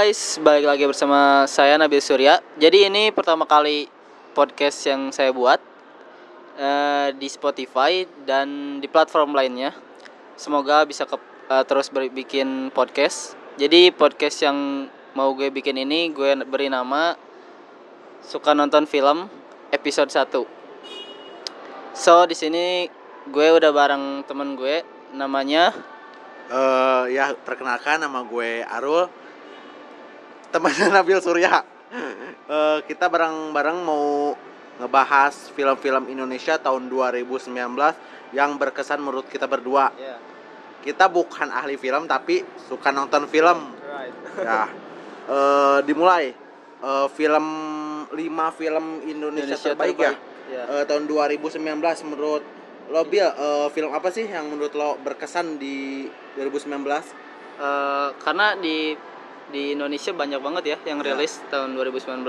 Guys, balik lagi bersama saya Nabil Surya. Jadi ini pertama kali podcast yang saya buat eh, di Spotify dan di platform lainnya. Semoga bisa ke, eh, terus bikin podcast. Jadi podcast yang mau gue bikin ini gue beri nama suka nonton film episode 1. So di sini gue udah bareng temen gue namanya Eh ya perkenalkan nama gue Arul temannya Nabil Surya. Eh, kita bareng-bareng mau ngebahas film-film Indonesia tahun 2019 yang berkesan menurut kita berdua. Kita bukan ahli film tapi suka nonton film. Ya. Eh, dimulai. Eh, film 5 film Indonesia, terbaik, ya. Ya. Eh, tahun 2019 menurut lo Bil eh, film apa sih yang menurut lo berkesan di 2019 Eh, karena di di Indonesia banyak banget ya yang Ya. rilis tahun 2019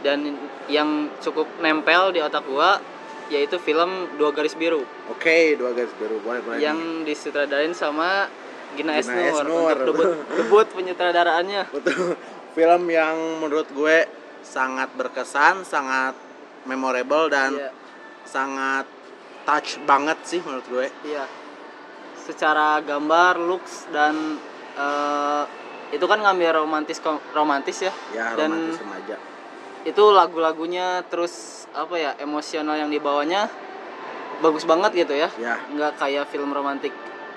dan yang cukup nempel di otak gua yaitu film Dua Garis Biru Oke, dua garis biru boleh boleh. yang disutradarain sama Gina, Gina Esnur, Esnur. untuk debut debut penyutradaraannya. Betul. film yang menurut gue sangat berkesan, sangat memorable dan Iya, sangat touch banget sih menurut gue. iya. Secara gambar, looks dan eh, itu kan ngambil romantis romantis ya. Ya, Dan- romantis remaja. itu lagu-lagunya terus apa ya emosional yang dibawanya bagus banget gitu ya Ya, nggak kayak film romantik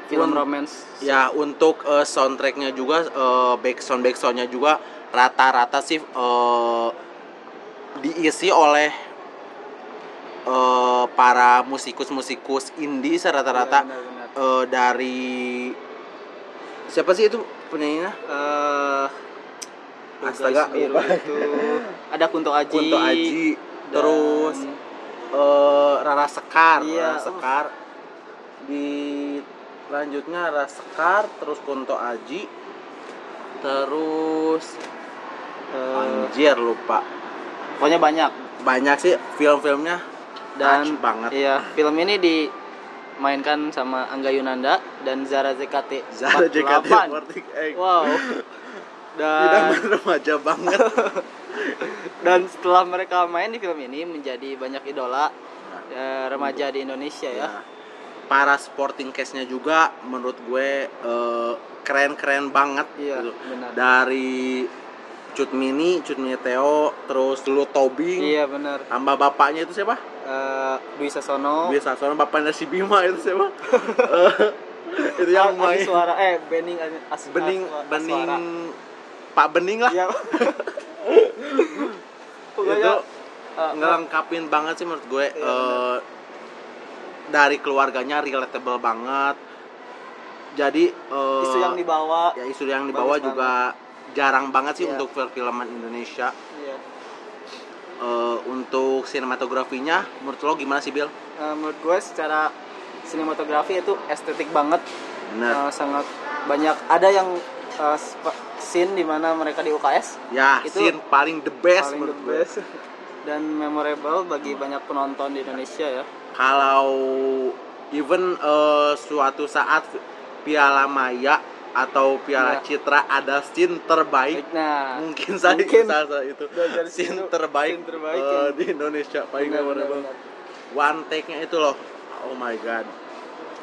film Un- romance ya untuk eh, soundtracknya juga eh, back sound back soundnya juga rata-rata sih eh, diisi oleh eh, para musikus-musikus indie rata-rata benar-benar. eh, dari siapa sih itu penyanyinya? Eh, Dua Astaga, Biru itu ada Kunto Aji, Kunto Aji, dan- terus eh, Rara Sekar, Iya, Rara Sekar. Di lanjutnya Rara Sekar, terus Kunto Aji, terus eh, anjir lupa. pokoknya banyak Banyak sih film-filmnya dan banget. iya film ini dimainkan sama Angga Yunanda dan Zara ZKT Zara 48. JKT48. wow dan remaja banget. dan setelah mereka main di film ini menjadi banyak idola eh, remaja di Indonesia ya. Ya. Para sporting case-nya juga menurut gue eh, keren-keren banget Iya, gitu. benar. Dari Cut Mini, Cut Mini Theo, terus Lulu Tobing, Iya benar. tambah bapaknya itu siapa? Eh Dwi Sasono. Biasa soalnya bapaknya si Bima itu siapa? Itu yang Adi main suara eh Bening As- As- Bening Aswa- Bening. Pak Bening lah. Iya. itu eh, ngelengkapin banget sih menurut gue Iya, eh, dari keluarganya relatable banget. Jadi eh, isu yang dibawa ya isu yang dibawa juga jarang banget sih Iya. untuk perfilman Indonesia. Eh, untuk sinematografinya menurut lo gimana sih Bill? Eh, menurut gue secara sinematografi itu estetik banget Bener. Eh, sangat banyak ada yang sp- scene di mana mereka di UKS ya, itu scene paling the best paling menurut the gue. best dan memorable bagi banyak penonton di Indonesia ya Kalau even eh, suatu saat Piala Maya atau Piala Iya. Citra ada scene terbaik? Nah mungkin saja mungkin salah itu. scene terbaik, scene terbaik yang- di Indonesia. Paling benar, memorable. benar. one take nya itu loh. Oh my god.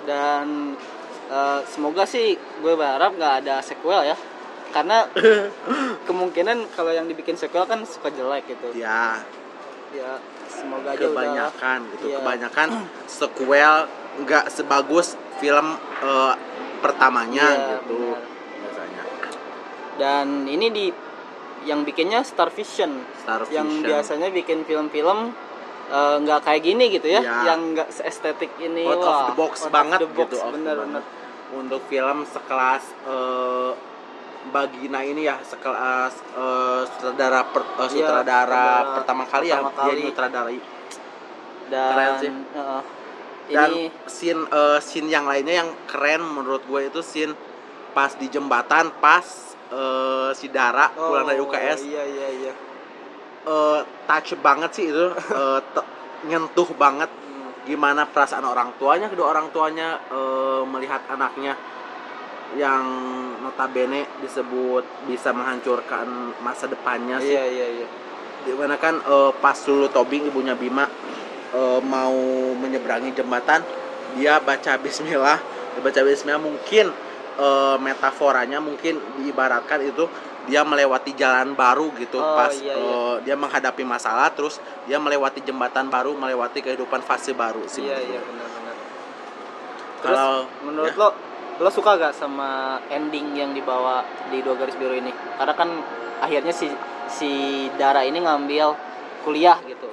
Dan eh, semoga sih gue berharap nggak ada sequel ya. Karena kemungkinan kalau yang dibikin sequel kan suka jelek gitu. Ya ya semoga aja udah kebanyakan gitu. Iya. kebanyakan sequel nggak sebagus film eh, pertamanya Iya, gitu benar. biasanya dan ini di yang bikinnya Star Vision Star yang Vision. biasanya bikin film-film eh, nggak kayak gini gitu ya Iya. yang nggak seestetik ini out wah of the box out of banget the box, gitu of bener bener untuk film sekelas eh, Bagina ini ya sekelas eh, sutradara per- Iya, sutradara sutradara pertama kali ya pertama dia kali. nyutradarai dan Keren sih. eh, dan ini scene eh, scene yang lainnya yang keren menurut gue itu scene pas di jembatan pas eh, si Dara pulang dari Oh, UKS iya iya iya eh, touch banget sih itu te- nyentuh banget Hmm. gimana perasaan orang tuanya kedua orang tuanya eh, melihat anaknya yang notabene disebut bisa menghancurkan masa depannya sih Iya iya iya. di mana kan eh, pas dulu Tobing ibunya Bima eh, mau menyeberangi jembatan dia baca Bismillah dia baca Bismillah mungkin eh, metaforanya mungkin diibaratkan itu dia melewati jalan baru gitu Oh, pas iya, iya. eh, dia menghadapi masalah terus dia melewati jembatan baru melewati kehidupan fase baru sih Iya iya benar-benar. Terus kalau menurut ya. lo lo suka gak sama ending yang dibawa di dua garis biru ini? Karena kan akhirnya si si Dara ini ngambil kuliah gitu.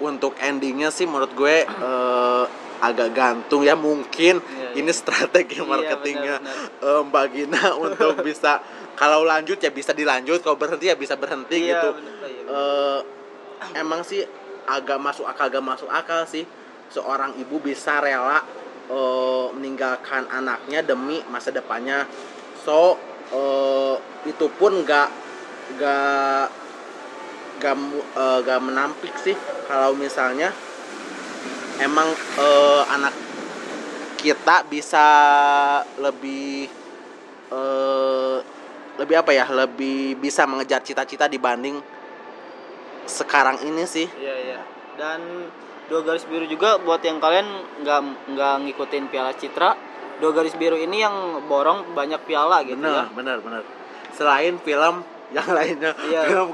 Untuk endingnya sih menurut gue eh, agak gantung ya mungkin Iya, iya. ini strategi Iya, marketingnya benar-benar. eh, Mbak Gina untuk bisa kalau lanjut ya bisa dilanjut kalau berhenti ya bisa berhenti Iya, gitu benar, iya, benar. Eh, emang sih agak masuk akal agak masuk akal sih seorang ibu bisa rela eh, meninggalkan anaknya demi masa depannya so eh, itu pun nggak nggak nggak mu- eh, nggak menampik sih kalau misalnya emang eh, anak kita bisa lebih eh, lebih apa ya lebih bisa mengejar cita-cita dibanding sekarang ini sih Iya iya. Dan dua garis biru juga buat yang kalian nggak nggak ngikutin Piala Citra, dua garis biru ini yang borong banyak piala gitu ya. benar benar benar selain film yang lainnya Iya. film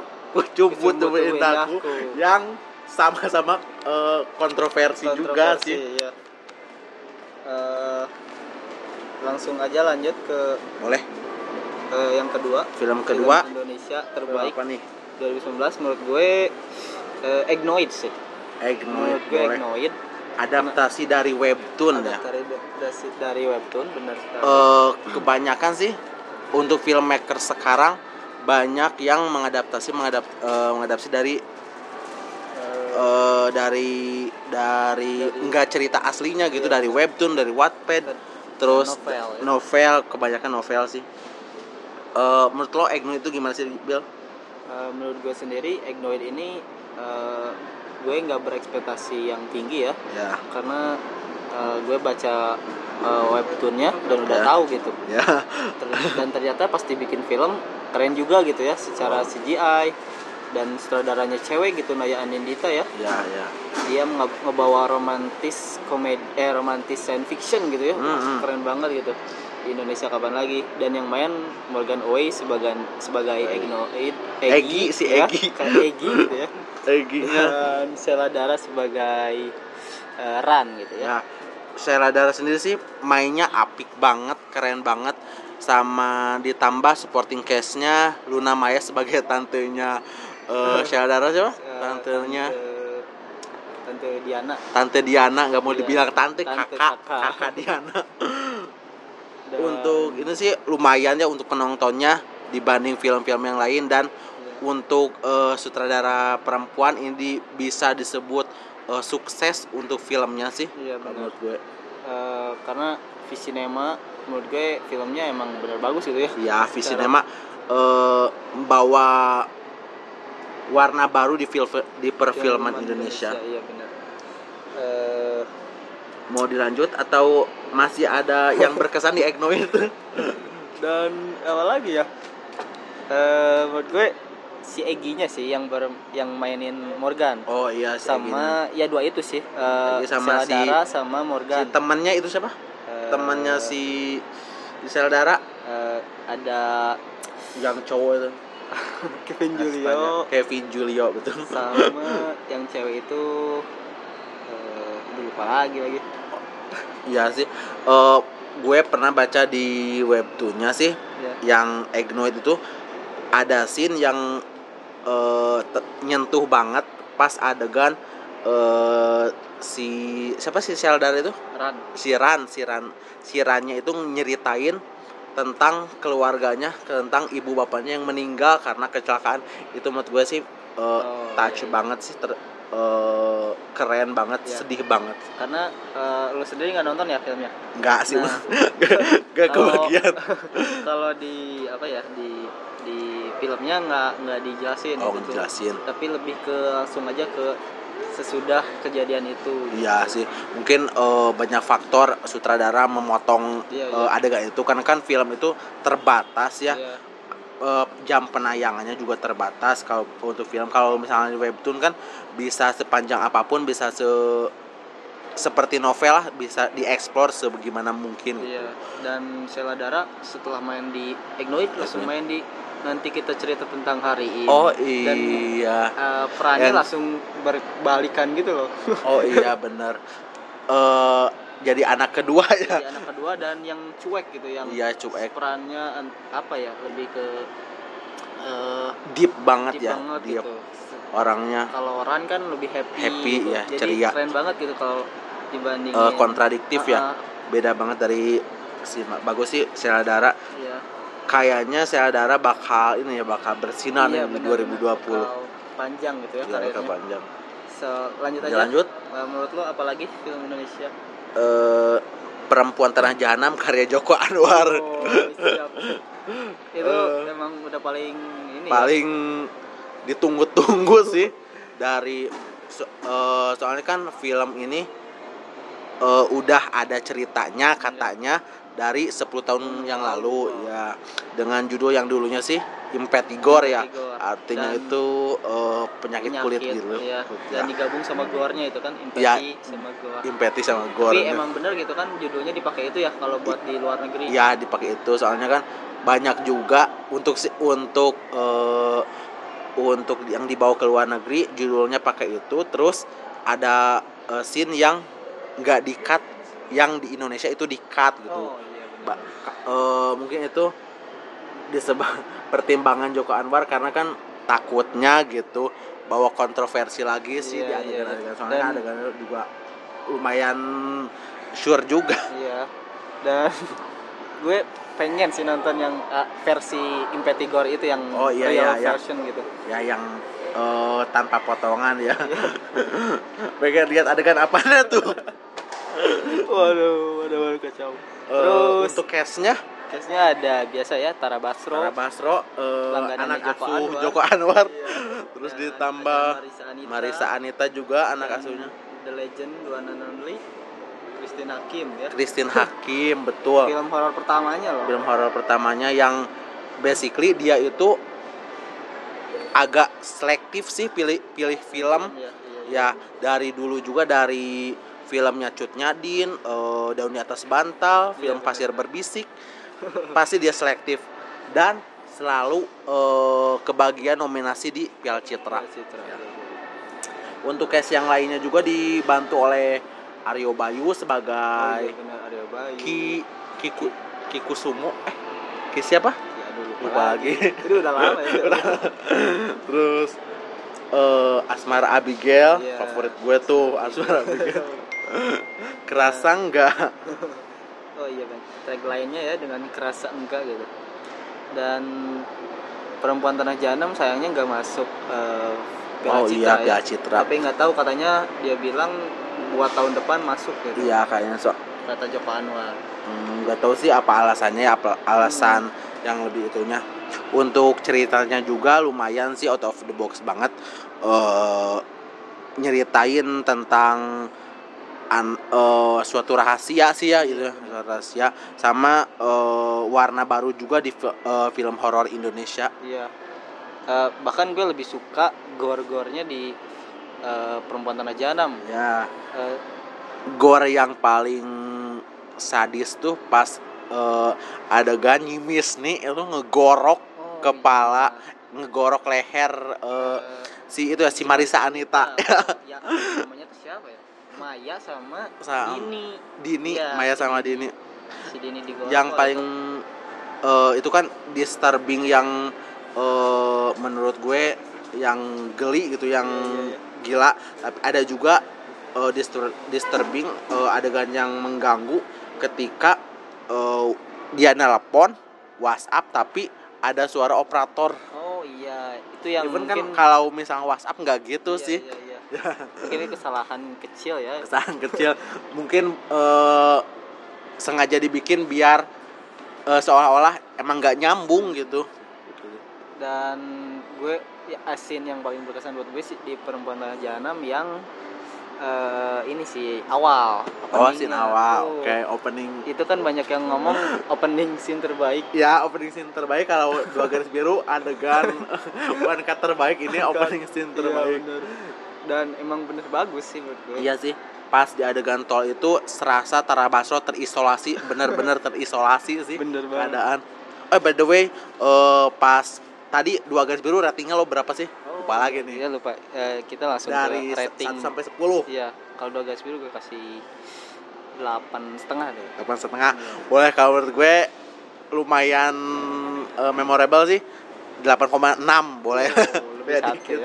Tubuh Indahku Indahku. yang sama-sama eh, kontroversi, juga Kontroversi, sih iya. Eh, langsung aja lanjut ke boleh ke yang kedua. film kedua Film Indonesia film terbaik apa nih 2019 menurut gue eh, Egnoid sih. Egnoid Menurut gue boleh Egnoid adaptasi dari webtoon ya dari, dari webtoon benar sekali. Eh, kebanyakan sih untuk filmmaker sekarang banyak yang mengadaptasi mengadap eh, mengadaptasi dari eh, dari dari enggak cerita aslinya gitu Iya. dari webtoon dari Wattpad terus novel, ya. novel kebanyakan novel sih Eh, menurut lo Egnoid itu gimana sih Bill? Eh, menurut gue sendiri Egnoid ini eh, gue nggak berekspektasi yang tinggi ya Ya, karena eh, gue baca eh, webtoonnya dan udah Ya. tahu gitu ya, Ter- dan ternyata pas dibikin film keren juga gitu ya secara CGI dan sutradaranya cewek gitu Naya Anindita ya ya, ya. dia nge- ngebawa romantis komedi eh romantis science fiction gitu ya Hmm, hmm. keren banget gitu di Indonesia kapan lagi dan yang main Morgan Oey sebagai sebagai Egnoid Egi, si ya, Egi. kayak Egi gitu ya Eginya. dan Sheila Dara sebagai eh, Ran gitu ya ya, Sheila Dara sendiri sih mainnya apik banget, keren banget sama ditambah supporting cast-nya Luna Maya sebagai tantenya. Eh Sheila Dara siapa? Eh, Tantenya. tante, tante Diana. Tante Diana nggak mau Iya, dibilang tante, tante kakak kakak. kakak Diana. Dan untuk ini sih lumayan ya untuk penontonnya dibanding film-film yang lain. Dan untuk eh, sutradara perempuan ini bisa disebut eh, sukses untuk filmnya sih iya kalau benar. menurut gue. Eh, karena Visinema menurut gue filmnya emang benar bagus gitu ya ya Secara- Visinema eh, membawa warna baru di film di perfilman Indonesia. iya benar Eh, Mau dilanjut atau masih ada yang berkesan di Egnoid? dan apa lagi ya Eh, menurut gue si Eginya sih yang ber, yang mainin Morgan oh iya si sama ya dua itu sih Egi sama si- sama si Morgan temannya itu siapa? Temannya si si Seldara eh, ada yang cowok itu. Kevin Julio Kevin Julio betul. sama yang cewek itu aduh, lupa lagi lagi Iya sih. Eh, gue pernah baca di webtoonnya sih ya yang Egnoid itu ada scene yang te- nyentuh banget pas adegan eh, si siapa sih Sheldar itu? Ran. Si Ran si Ran. Si Rannya itu nyeritain tentang keluarganya tentang ibu bapaknya yang meninggal karena kecelakaan. Itu menurut gue sih eh, Oh, touch iya. banget sih ter- eh, keren banget Iya. sedih banget. Karena eh, lu sendiri nggak nonton ya filmnya? Nggak sih Nah. gak kebagian. kalau di apa ya di di filmnya nggak nggak dijelasin oh gitu. ngejelasin tapi lebih ke langsung aja ke sesudah kejadian itu Iya sih, mungkin eh, banyak faktor sutradara memotong Iya, iya. adegan itu karena kan film itu terbatas ya. Iya. Eh, jam penayangannya juga terbatas kalau untuk film. Kalau misalnya di webtoon kan bisa sepanjang apa pun, bisa se seperti novel lah, bisa dieksplor sebagaimana mungkin. Iya, dan Sheila Dara setelah main di Ignoid langsung main di nanti kita cerita tentang hari ini. Oh Dan iya. eh, perannya Dan- langsung berbalikan gitu loh. Oh iya bener. Eh jadi anak kedua ya. Jadi anak kedua dan yang cuek gitu yang Iya cuek, perannya an- apa ya lebih ke eh deep banget deep ya banget dia gitu. orangnya. Kalau Ran kan lebih happy, Happy, gitu. ya, Jadi ceria. keren banget gitu kalau dibandingin Eh, kontradiktif ya. Ah, ah, Beda banget dari si bagus sih Sheila Dara. Iya. Kayaknya Sheila Dara bakal ini ya bakal bersinar Iya, di benar, 2020. bakal panjang gitu ya Iya, karirnya. panjang. So, lanjut aja. Lanjut Eh, menurut lo apalagi film Indonesia? eh Perempuan Tanah Jahanam karya Joko Anwar. Oh, siap. Itu Eh. emang udah paling ini ya? Paling ditunggu-tunggu sih dari so- eh, soalnya kan film ini eh, udah ada ceritanya katanya dari 10 tahun yang lalu ya dengan judul yang dulunya sih Impetigor ya artinya Dan itu eh, penyakit, kulit gitu ya. Ya, Dan digabung sama gore-nya itu kan Impeti Ya. sama gore. impeti sama gore Tapi emang bener gitu kan judulnya dipakai itu ya kalau buat di luar negeri. ya dipakai itu soalnya kan banyak juga untuk untuk eh, untuk yang dibawa ke luar negeri judulnya pakai itu terus ada eh, scene yang nggak di cut yang di Indonesia itu di cut gitu Oh iya. Ba- eh, mungkin itu disebut pertimbangan Joko Anwar karena kan takutnya gitu bawa kontroversi lagi sih Iya, di iya, adegan-adegan iya. soalnya Dan- adegannya juga lumayan sure juga Iya. Dan gue pengen sih nonton yang uh, versi Impetigor itu yang Oh, iya, real iya, iya. version gitu. ya yang eh, tanpa potongan ya pengen lihat adegan apa tuh Waduh, waduh, waduh kacau. Eh, Terus untuk case-nya case-nya ada biasa ya Tara Basro. Tara Basro Langganannya anak Joko asuh Anwar. Joko Anwar Iya. terus Dan ditambah Marisa Anita, Marisa Anita juga anak asuhnya The Legend and only Christine Hakim ya. Christine Hakim betul Film horor pertamanya loh. film horor pertamanya yang basically dia itu agak selektif sih pilih pilih film Iya, iya, iya. ya dari dulu juga dari filmnya Cut Nyadin, eh, Daun di atas bantal, film Iya, Pasir berbisik, pasti dia selektif dan selalu eh, kebagian nominasi di Piala Citra. Citra. Untuk cast yang lainnya juga dibantu oleh Aryo Bayu Oh, sebagai iya benar Aryo Bayu. Ki Kiku Kikusumo eh Ki siapa? Ya, aduh, lupa, Lupa lagi. Itu udah lama ya. Terus eh Asmara Abigail, Iya. favorit gue tuh Asmara Abigail. Kerasa enggak? Oh iya kan. Tagline-nya ya dengan kerasa enggak gitu. Dan perempuan tanah jahanam sayangnya nggak masuk Piala Oh iya, ya. Citra. Tapi nggak tahu katanya dia bilang buat tahun depan masuk gitu. Iya kayaknya so. Kata Joko Anwar. Hmm, nggak tahu sih apa alasannya, apa alasan yang lebih itunya. Untuk ceritanya juga lumayan sih out of the box banget. eh nyeritain tentang an, eh, suatu rahasia sih ya itu suatu rahasia sama eh, warna baru juga di eh, film horor Indonesia. Iya. Eh, bahkan gue lebih suka gor-gornya di eh, perempuan tanah jahanam. Ya, Eh, gore yang paling sadis tuh pas eh, adegan nyimis nih itu ngegorok oh, kepala, iya. ngegorok leher eh, Eh, si itu ya si Marisa Anita. ya namanya ya Maya sama Sama- Dini Dini, Iya, Maya sama Dini. Dini. si Dini di yang paling itu. eh, itu kan disturbing yang eh, menurut gue yang geli gitu yang Iya, iya, gila tapi ada juga eh, distur- disturbing eh, adegan yang mengganggu ketika eh, dia nelpon WhatsApp tapi ada suara operator oh iya itu yang even mungkin kan kalau misalnya WhatsApp nggak gitu iya, sih iya, iya. Mungkin ini kesalahan kecil ya. Kesalahan kecil. Mungkin eh, sengaja dibikin biar eh, seolah-olah emang nggak nyambung gitu. Dan gue ya, asin yang paling berkesan buat gue sih di perempuan tanah jahanam yang eh, ini sih awal. Oh, scene awal. Oke, opening. itu kan banyak yang ngomong opening scene terbaik. Ya, opening scene terbaik. Kalau dua garis biru adegan one cut terbaik ini opening scene Iya, terbaik. bener. Dan emang bener bagus sih menurut gue Iya sih. Pas di adegan tol itu serasa Tara Basro terisolasi, bener-bener terisolasi sih Bener banget. keadaan. Eh by the way, eh, pas tadi dua garis biru ratingnya lo berapa sih? Lupa lagi nih. Iya lupa. Eh, kita langsung Dari ke rating. 1 sampai 10. Iya, kalau dua garis biru gue kasih delapan setengah deh. delapan setengah boleh kalau menurut gue lumayan eh, memorable sih 8,6 boleh Oh, lebih Beda sakit dikit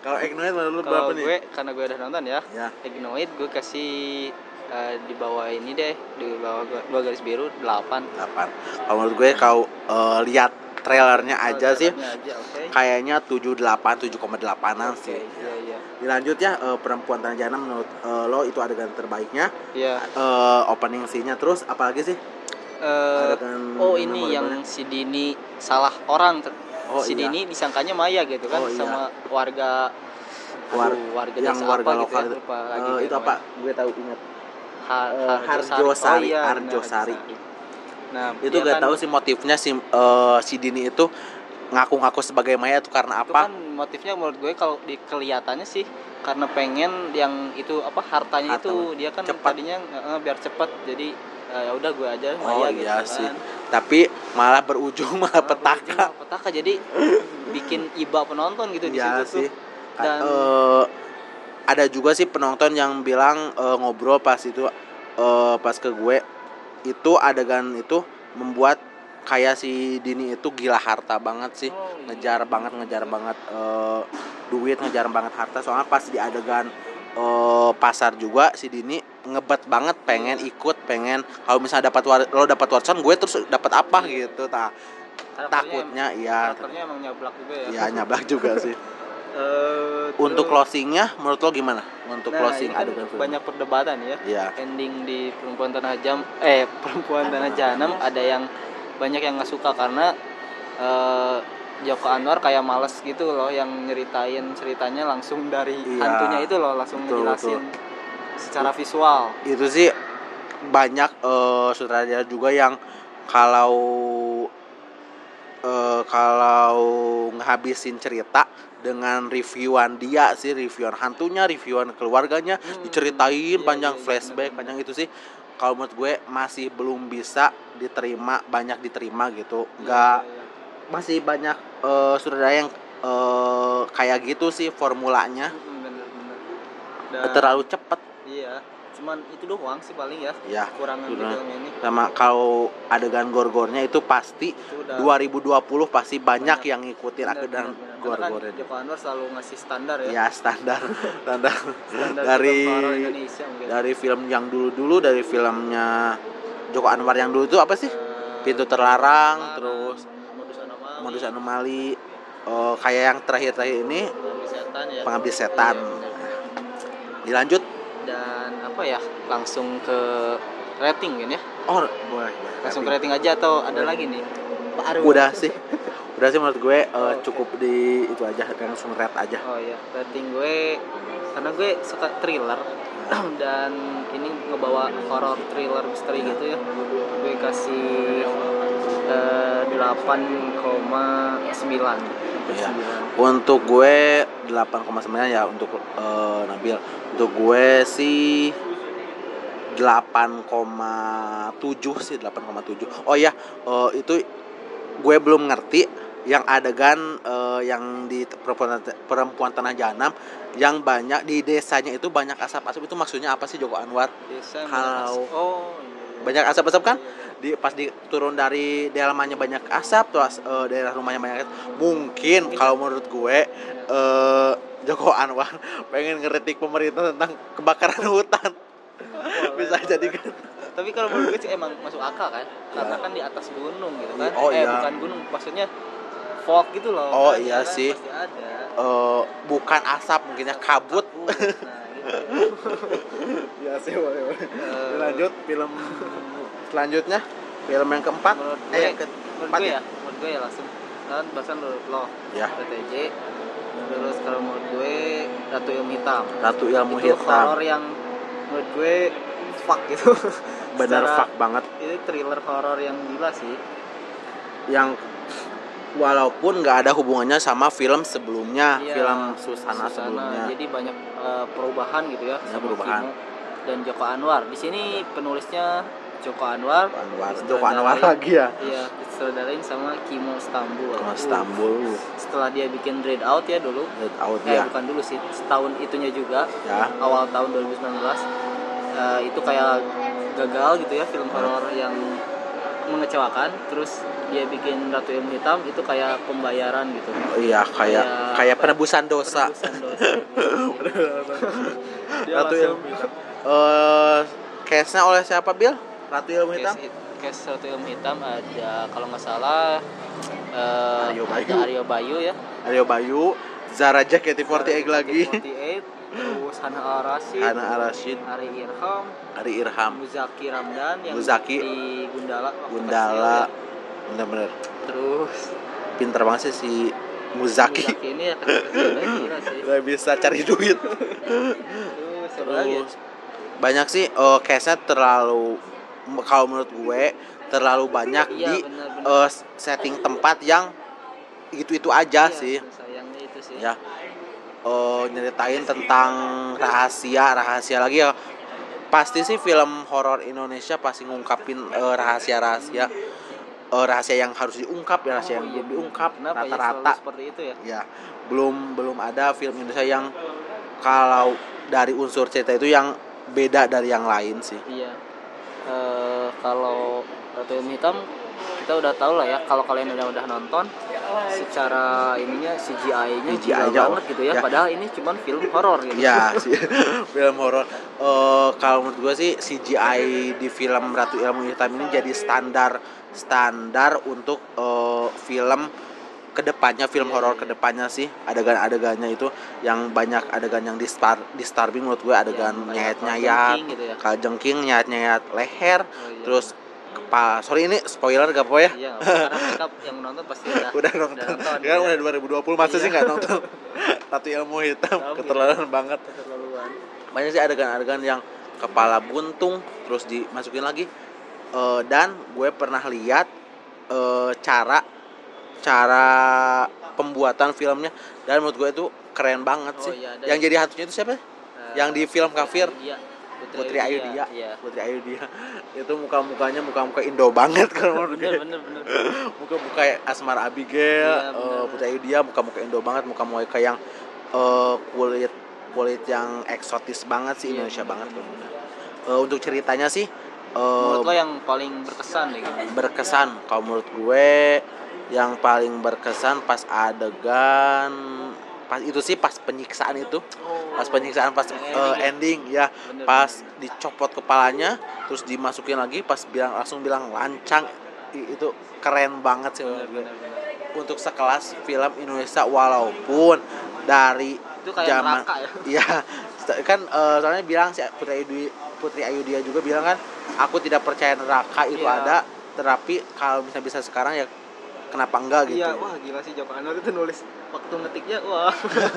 kalau Ignoid menurut lu berapa nih gue karena gue udah nonton ya, ya Ignoid gue kasih eh, di bawah ini deh, di bawah gua- dua garis biru delapan. 8 kalau menurut gue kalau eh, lihat trailernya aja sih Trailernya aja, oke. kayaknya 78 7,8an Oke, sih Iya, iya. dilanjut ya eh, perempuan tanah jahanam menurut eh, lo itu adegan terbaiknya Iya. eh, opening scene-nya terus apalagi sih adegan oh ini yang si Dini salah orang. Oh, si iya. Dini disangkanya Maya gitu kan Oh, iya. sama warga War- aduh, warga yang desa warga apa lokal gitu ya, lupa lagi gue itu apa namanya. gue tahu ingat Ha- Eh, Harjosari. Oh iya, Harjosari. Nah, itu gak kan- tahu sih motifnya si eh, si Dini itu ngaku-ngaku sebagai Maya itu karena Itu apa? kan motifnya menurut gue kalau di kelihatannya sih karena pengen yang itu apa hartanya Harta. itu dia kan Cepat. tadinya eh, biar cepet jadi ya udah gue aja Oh, Maya gitu iya kan. sih. Tapi malah berujung malah Nah, petaka. berujung petaka jadi bikin iba penonton gitu di Iya situ sih. tuh. Dan- Eh, ada juga sih penonton yang bilang eh, ngobrol pas itu eh, pas ke gue itu adegan itu membuat kayak si Dini itu gila harta banget sih. Oh, iya. ngejar banget ngejar banget eh, duit ngejar banget harta soalnya pas di adegan eh, pasar juga si Dini ngebet banget pengen ikut pengen kalau misalnya dapat war- lo dapat warisan gue terus dapat apa gitu tak takutnya em- iya. karakternya emang nyablak juga ya. ya nyablak juga sih. Eh, untuk closingnya menurut lo gimana? Untuk nah, closing kan adegan film banyak perdebatan ya. ya ending di perempuan tanah jam eh perempuan tanah jahanam ada yang banyak yang nggak suka karena eh, Joko Anwar kayak males gitu loh yang nyeritain ceritanya langsung dari Iya, hantunya itu loh langsung betul, ngejelasin secara visual. Itu sih banyak eh, sutradara juga yang kalau eh, kalau ngehabisin cerita dengan reviewan dia sih reviewan hantunya reviewan keluarganya Hmm, diceritain iya, panjang iya, iya, flashback benar, panjang itu sih. Kalau menurut gue masih belum bisa diterima banyak diterima gitu. Nggak Iya, masih banyak sutradara yang eh, kayak gitu sih formulanya. Bener-bener. Dan- terlalu cepet. Iya cuman itu doang sih paling ya ya kekurangan di film ini. Sama kalau adegan gor-gornya itu pasti itu udah 2020 pasti banyak, Banyak. yang ngikutin bener, adegan. Karena kan gor-gornya Joko Anwar selalu ngasih standar ya, ya standar. Standar. Standar dari dari film yang dulu-dulu dari filmnya Joko Anwar yang dulu itu apa sih? Eh, Pintu Terlarang, Terlarang, terus modus anomali, eh, kayak yang terakhir-terakhir ini pengabdi setan ya. pengabdi setan Iya, bener. dilanjut Dan apa ya? Langsung ke rating kan ya? oh boleh boleh. Langsung ke rating aja atau ada lagi nih? Baru. udah sih udah sih menurut gue eh, cukup di itu aja langsung red aja Oh iya, rating gue karena gue suka thriller dan ini ngebawa horror thriller misteri gitu ya. Gue kasih 8,9 Iya. Untuk gue 8,9 ya untuk eh, Nabil. Untuk gue sih 8,7 sih 8,7. Oh ya, eh, itu gue belum ngerti yang adegan eh, yang di perempuan perempuan tanah jahanam yang banyak di desanya itu banyak asap-asap itu maksudnya apa sih Joko Anwar? Desa Kalau- Oh, iya. Banyak asap-asap kan? Di pas di turun dari dalamnya banyak asap terus eh, daerah rumahnya banyak asap. Mungkin kalau menurut gue eh Joko Anwar pengen ngeritik pemerintah tentang kebakaran hutan. Bisa jadi kan. Tapi kalau menurut gue sih emang masuk akal kan? Karena kan di atas gunung gitu kan. Oh, eh iya. bukan gunung, maksudnya fog gitu loh. Oh, kan, iya ya kan? sih. Ada. Eh, bukan asap mungkinnya kabut. Nah, gitu. ya sih boleh, boleh. Eh, Lanjut film selanjutnya film yang keempat menurut eh yang menurut keempat ya. ya, menurut gue ya langsung kan bahkan loh Ya. PTJ terus kalau menurut gue Ratu Ilmu Hitam Ratu Ilmu itu Hitam. horor yang menurut gue fuck gitu Secara- fuck banget. itu thriller horor yang gila sih Yang walaupun nggak ada hubungannya sama film sebelumnya, Iya, film Susana, sebelumnya. jadi banyak eh, perubahan gitu ya Ya, sama perubahan. Kimo dan Joko Anwar di sini penulisnya Joko Anwar Anwar, Joko Anwar lagi ya. iya disutradarain sama Kimo Stambul Ke Uh, Istanbul, setelah dia bikin Dread Out ya dulu Get Out eh ya. bukan dulu sih setahun itunya juga Ya. awal tahun 2019 eh, itu kayak gagal gitu ya film horor yang mengecewakan terus dia bikin Ratu Ilmu Hitam itu kayak pembayaran gitu Oh iya, kayak Kayak kayak penebusan dosa. Penebusan dosa. Dia Ratu Ilmu Hitam. Eh, case-nya oleh siapa, Bil? Ratu Ilmu Hitam? case, case Ratu Ilmu Hitam ada kalau nggak salah eh, Aryo Bayu. Aryo Bayu ya Aryo Bayu, Zara JKT48 lagi. 48 terus Hana Al Rashid Hana Al-Rashid, Ari Irham Ari Irham, Muzaki Ramdan yang Muzaki. di Gundala Gundala. kecil ya. Bener-bener terus pinter banget sih si Muzaki. Muzaki ini ya kecil gila bisa cari duit. terus ya? Terus banyak sih eh case-nya terlalu kalau menurut gue terlalu banyak iya di benar-benar eh, setting tempat yang itu-itu aja Iya, sih. itu sih Ya. Eh, nyeritain tentang rahasia, rahasia lagi ya. Pasti sih film horor Indonesia pasti ngungkapin eh, rahasia-rahasia eh, rahasia yang harus diungkap, ya, rahasia yang Oh, iya, belum diungkap rata-rata seperti itu ya ya belum belum ada film Indonesia yang kalau dari unsur cerita itu yang beda dari yang lain sih Iya. Eh kalau Ratu Ilmu Hitam kita udah tahu lah ya kalau kalian udah udah nonton secara ininya CGI-nya CGI gila aja, banget gitu ya. ya. Padahal ini cuman film horor gitu. ya sih film horor Eh, kalau menurut gue sih CGI di film Ratu Ilmu Hitam ini jadi standar standar untuk eh, film ke depannya film Iya, horor iya. ke depannya sih adegan-adegannya itu yang banyak adegan yang di star disturbing menurut gue adegan Yang kayak nyayat-nyayat gitu ya. kaljengking nyayat-nyayat leher Oh, iya. terus kepala sorry ini spoiler gak apa ya Iya, karena yang nonton pasti udah udah nonton, nonton, kan ya. udah 2020 masa sih Iya. nggak nonton Ratu Ilmu Hitam Tahu, keterlaluan banget keterlaluan. banyak sih adegan-adegan yang kepala buntung terus dimasukin lagi Eh, dan gue pernah lihat eh, cara cara pembuatan filmnya dan menurut gue itu keren banget Oh, sih iya, ada yang jadi hantunya itu siapa Eh, Yang di film Kafir. Iya. Putri Ayu Dia Iya. Putri Ayu Dia itu muka-mukanya muka-muka Indo banget kalau menurut gue Bener bener bener. muka-muka Asmar Abigail, Iya, eh, benar. Putri Ayu dia muka-muka Indo banget, muka-muka yang eh, kulit kulit yang eksotis banget sih Iya, Indonesia benar, banget. benar. Eh, untuk ceritanya sih eh, Menurut lo yang paling berkesan deh gitu. berkesan. Kalau menurut gue yang paling berkesan pas adegan pas itu sih pas penyiksaan itu, pas penyiksaan pas eh, ending ya? ending ya, Bener, pas dicopot kepalanya, terus dimasukin lagi, pas bilang langsung bilang lancang itu keren banget sih bener, bener, bener. untuk sekelas film Indonesia walaupun dari Itu kayak zaman ya. Iya, kan eh, soalnya bilang si Putri Ayu Putri Ayu dia juga bilang kan aku tidak percaya neraka itu Iya. ada, tetapi kalau misalnya bisa sekarang ya kenapa enggak gitu. Iya, wah gila sih Joko Anwar itu nulis waktu ngetiknya wah.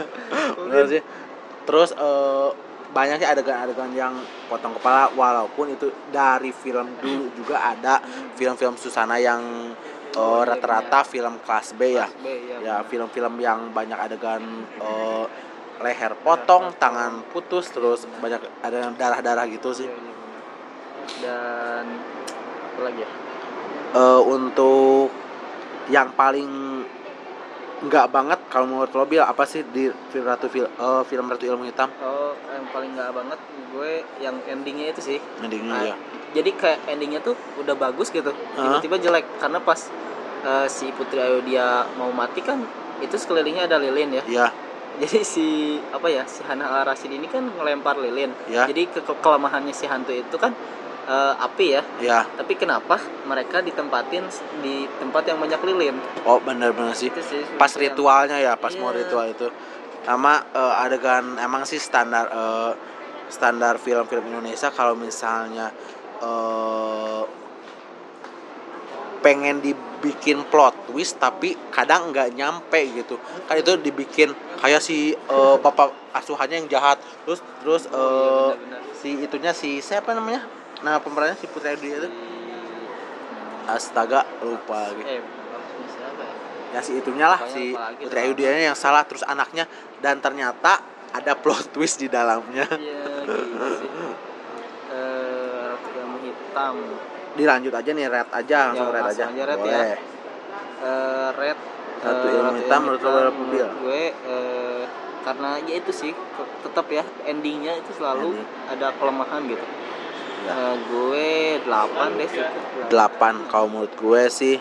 Bener sih. Terus eh, banyak sih adegan-adegan yang potong kepala walaupun itu dari film dulu juga ada film-film Susana yang eh, Oh, iya, rata-rata film kelas B ya. B, iya. ya film-film yang banyak adegan eh, leher potong, tangan putus, terus banyak ada darah-darah gitu sih. Dan apa lagi ya? Eh, untuk yang paling nggak banget kalau menurut lo Bil, apa sih di film Ratu Fil- eh, film Ratu Ilmu Hitam? Oh, yang paling nggak banget gue yang endingnya itu sih. Endingnya Ah, ya. Jadi kayak endingnya tuh udah bagus gitu, tiba-tiba jelek karena pas eh, si Putri Ayu dia mau mati kan itu sekelilingnya ada lilin ya. Iya, Jadi si apa ya si Hana Al Rashid ini kan ngelempar lilin. ya, Jadi ke- kelemahannya si hantu itu kan eh, api ya. ya. Tapi kenapa mereka ditempatin di tempat yang banyak lilin? Oh, bener-bener sih. Sih Pas yang- ritualnya ya, pas mau Iya. ritual itu. Sama eh, adegan emang sih standar eh, standar film-film Indonesia kalau misalnya eh, pengen bikin plot twist tapi kadang nggak nyampe gitu kan itu dibikin kayak si eh, bapak asuhannya yang jahat terus terus Oh, iya, eh, benar-benar. si itunya si siapa namanya nama pemerannya si Putri Ayu itu astaga lupa lagi eh ya ya si itunya lah Pokoknya si Putri. Ayu yang salah terus anaknya dan ternyata ada plot twist di dalamnya iya gitu sih eh film hitam dilanjut aja nih red aja langsung Ya, red langsung aja aja red ya. Boleh. eh red Satu eh, ilmu Ratu hitam, menurut bil? gue eh, karena ya itu sih tetap ya endingnya itu selalu Ending. ada kelemahan gitu Ya. Eh, gue 8 deh sih 8 kalau menurut gue sih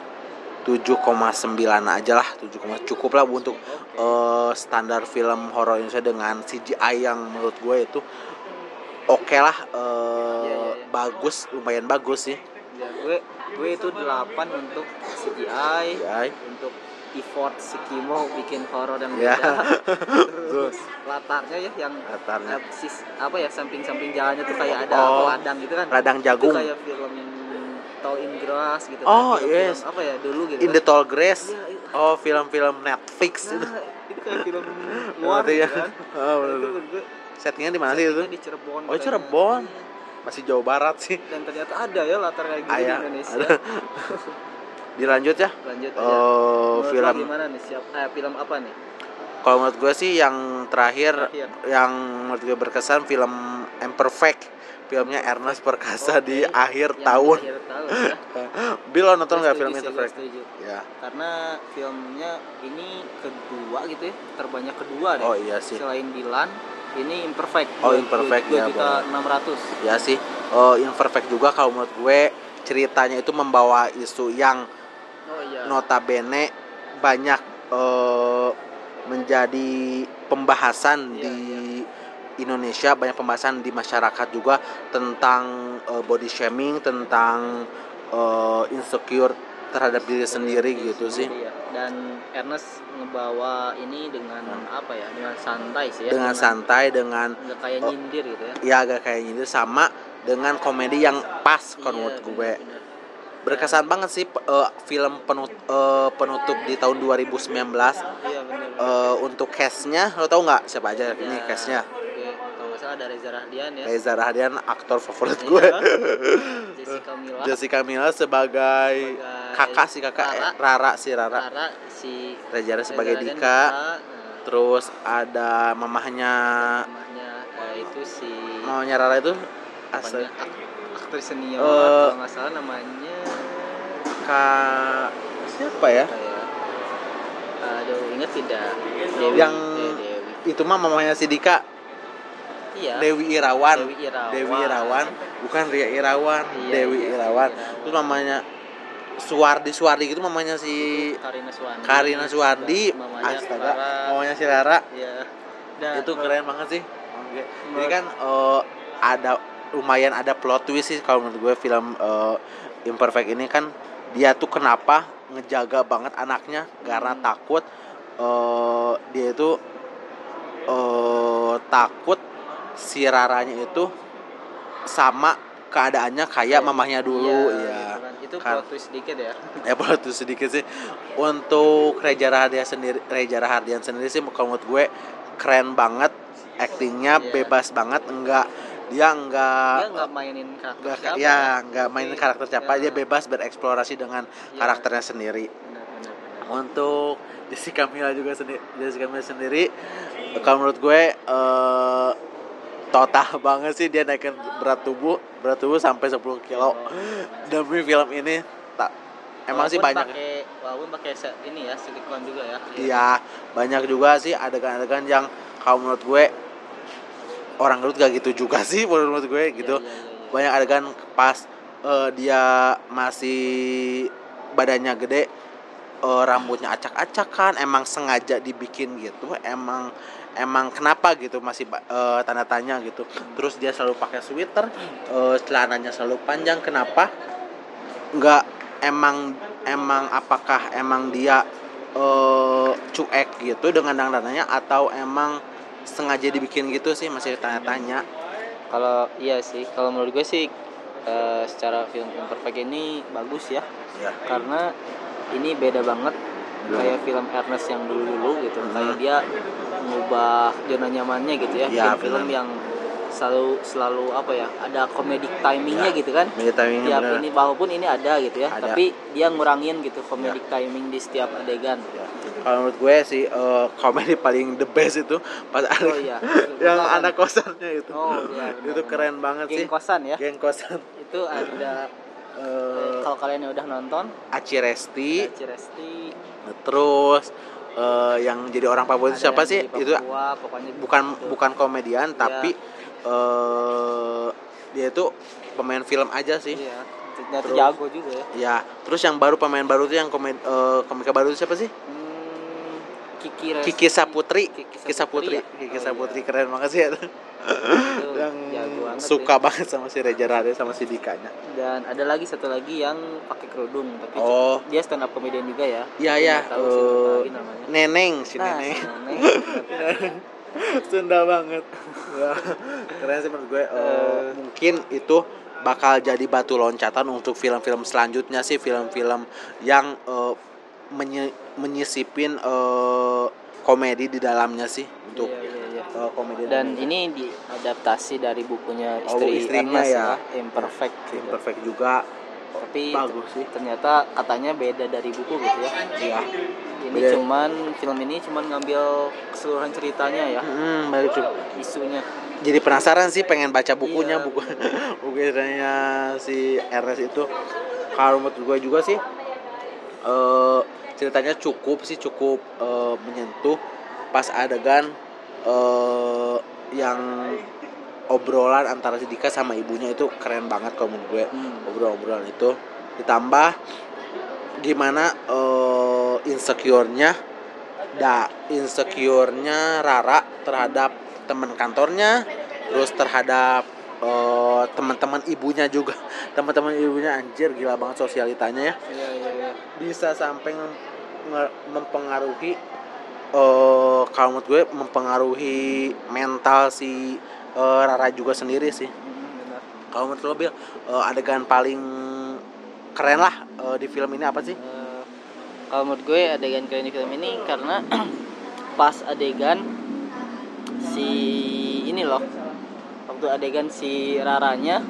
7,9 aja lah 7, cukup lah untuk eh, standar film horor Indonesia dengan CGI yang menurut gue itu oke lah eh, Iya, iya, iya. bagus lumayan bagus sih ya, gue gue itu 8 untuk CGI CGI untuk effort si Kimo bikin horor dan Ya. beda terus latarnya ya yang latarnya eh, sis, apa ya samping-samping jalannya tuh kayak ada Oh. ladang gitu kan ladang jagung itu kayak film Tall in Grass gitu Oh, kan. Yes. apa ya dulu gitu In kan. the Tall Grass Iya, iya. oh film-film Netflix itu Nah, itu kayak film luar ya? gitu kan oh, bener itu settingnya di mana sih itu di Cirebon Oh. Cirebon. Masih Jawa Barat sih dan ternyata ada ya latar kayak gitu Ayah, di Indonesia ada. Dilanjut ya? Lanjut aja. Lo film. gimana nih? Siap eh, film apa nih? Kalau menurut gue sih yang terakhir Terakhir. yang menurut gue berkesan film Imperfect. Filmnya Ernest Perkasa di Oke. akhir Yang tahun. akhir tahun ya. Bill lo nonton nggak film Imperfect? ya. Karena filmnya ini kedua gitu ya terbanyak kedua deh. Oh iya sih. Selain Dilan ini imperfect. Oh, Imperfect, ya, juta enam ratus. Ya sih. Oh Imperfect juga kalau menurut gue ceritanya itu membawa isu yang oh iya notabene banyak eh, menjadi pembahasan Iya, di Indonesia banyak pembahasan di masyarakat juga tentang eh, body shaming tentang eh, insecure terhadap diri sendiri gitu sih Iya. dan Ernest ngebawa ini dengan apa ya dengan santai sih ya Hmm. dengan santai dengan nggak kayak Oh. nyindir gitu ya ya agak kayak gitu sama dengan komedi yang pas kalau menurut Iya, gue benar-benar. Berkesan banget sih eh, film penut, eh, penutup di tahun 2019 iya benar eh, untuk castnya lo tau nggak siapa aja ini Ya, castnya nggak salah ada Reza Rahdian ya. Reza Rahadian aktor favorit Iya. gue. Jessica Mila Jessica Mila sebagai sebagai kakak sih kakak Rara. eh, Rara. Sih Rara. Rara si Reza Rahadian sebagai Reza Dika. Nah, terus ada mamahnya namanya eh, itu si mamahnya Rara itu ak- aktris senior Eh, kalau nggak salah namanya kak siapa ya? Kayak aduh inget tidak? Dewi. Yang eh, Dewi. itu mah mamahnya si Dika. Iya. Dewi Irawan. Dewi Irawan. Dewi Irawan. Bukan Ria Irawan. Iya, Dewi iya, Irawan. Terus mamanya Suwardi Suwardi gitu mamanya si Karina Suwandi Karina Suwardi. Mamanya astaga Farah. mamanya si Rara Iya. Dan itu keren banget sih. Oke. jadi kan eh, ada lumayan ada plot twist sih kalau menurut gue film eh, Imperfect ini kan dia tuh kenapa ngejaga banget anaknya karena Hmm. takut eh, dia itu eh, takut si Raranya itu sama keadaannya kayak mamahnya dulu Iya, ya gitu kan. Itu Kan. plot twist sedikit ya. ya plot twist sedikit sih untuk Reza Rahardian sendiri Reza Rahardian sendiri sih kalau menurut gue keren banget aktingnya Iya. bebas banget enggak dia enggak Dia nggak mainin karakter enggak siapa. ya enggak mainin Tapi, karakter siapa ya, dia bebas bereksplorasi dengan Iya. karakternya sendiri Benar, benar, benar. untuk Jessica Mila juga sendiri Jessica Mila sendiri kalau menurut gue eh total banget sih dia naikin berat tubuh berat tubuh sampai 10 kilo demi film ini tak emang sih Walaupun banyak pakai walaupun pakai ini ya silikon juga ya. Iya, banyak juga sih adegan-adegan yang kalau menurut gue orang Garut gak gitu juga sih menurut gue gitu. iya, iya, iya. Banyak adegan pas eh, dia masih badannya gede eh, rambutnya acak-acakan emang sengaja dibikin gitu emang emang kenapa gitu masih eh, tanda tanya gitu terus dia selalu pakai sweater eh, celananya selalu panjang kenapa nggak emang emang apakah emang dia eh cuek gitu dengan dandanannya atau emang sengaja dibikin gitu sih masih tanya-tanya Kalau iya sih, kalau menurut gue sih eh, secara film imperfect ini bagus ya ya karena ini beda banget kayak film Ernest yang dulu-dulu gitu Hmm. kayak dia mengubah zona nyamannya gitu ya, Ya, film benar. yang selalu selalu apa ya ada comedic timingnya Ya. gitu kan timingnya tiap bener. ini walaupun ini ada gitu ya Ada. tapi dia ngurangin gitu comedic timing di setiap adegan Ya. Kalau menurut gue sih eh, komedi paling the best itu pas ada oh iya yang Betul, kan? anak kosannya itu. Oh, iya, benar, itu benar. keren banget sih. geng kosan ya Geng kosan. itu ada Eh, kalau kalian yang udah nonton Aci Resti, Ciresti terus eh, yang jadi orang Papua itu siapa sih? Itu Papua, pokoknya bukan gitu. bukan komedian Iya. tapi eh dia itu pemain film aja sih. iya ternyata Terus- jago juga ya Ya, terus yang baru pemain baru tuh yang eh, komika baru itu siapa sih? hmm, Kiki Resti. Kiki Saputri. Kiki Kiki Saputri. ya? Kiki Oh, Saputri iya. keren banget sih ya. Itu yang banget suka ya. banget sama si Reza Rade sama si Dikanya. dan ada lagi satu lagi yang pakai kerudung tapi Oh. dia stand up comedian juga ya Iya ya, namanya Neneng si Nah, Neneng. si Neneng. Sunda banget. Ya, Keren sih menurut gue. Eh. mungkin itu bakal jadi batu loncatan untuk film-film selanjutnya sih film-film yang eh, menye- menyisipin eh, komedi di dalamnya sih untuk Iya, iya, iya. eh, komedi dan ini diadaptasi dari bukunya Oh, istri istrinya Ernest ya. imperfect gitu. perfect juga tapi bagus sih ternyata katanya beda dari buku gitu ya Iya. ini Beda. cuman film ini cuman ngambil keseluruhan ceritanya ya Hmm, isunya jadi penasaran sih pengen baca bukunya Iya, buku buku ceritanya si RS itu kalau menurut gue juga sih eh ceritanya cukup sih cukup eh, menyentuh pas adegan eh yang obrolan antara si Dika sama ibunya itu keren banget kalau menurut gue Hmm. obrolan-obrolan itu. Ditambah gimana eh insecure-nya da insecure-nya Rara terhadap teman kantornya terus terhadap eh, teman-teman ibunya juga. Teman-teman ibunya anjir gila banget sosialitanya ya. Iya iya bisa sampai mempengaruhi eh kalau menurut gue mempengaruhi mental si eh, Rara juga sendiri sih. Hmm, kalau menurut lo Bil eh, adegan paling keren lah eh, di film ini apa sih? Eh, kalau menurut gue adegan keren di film ini karena pas adegan si ini loh waktu adegan si Raranya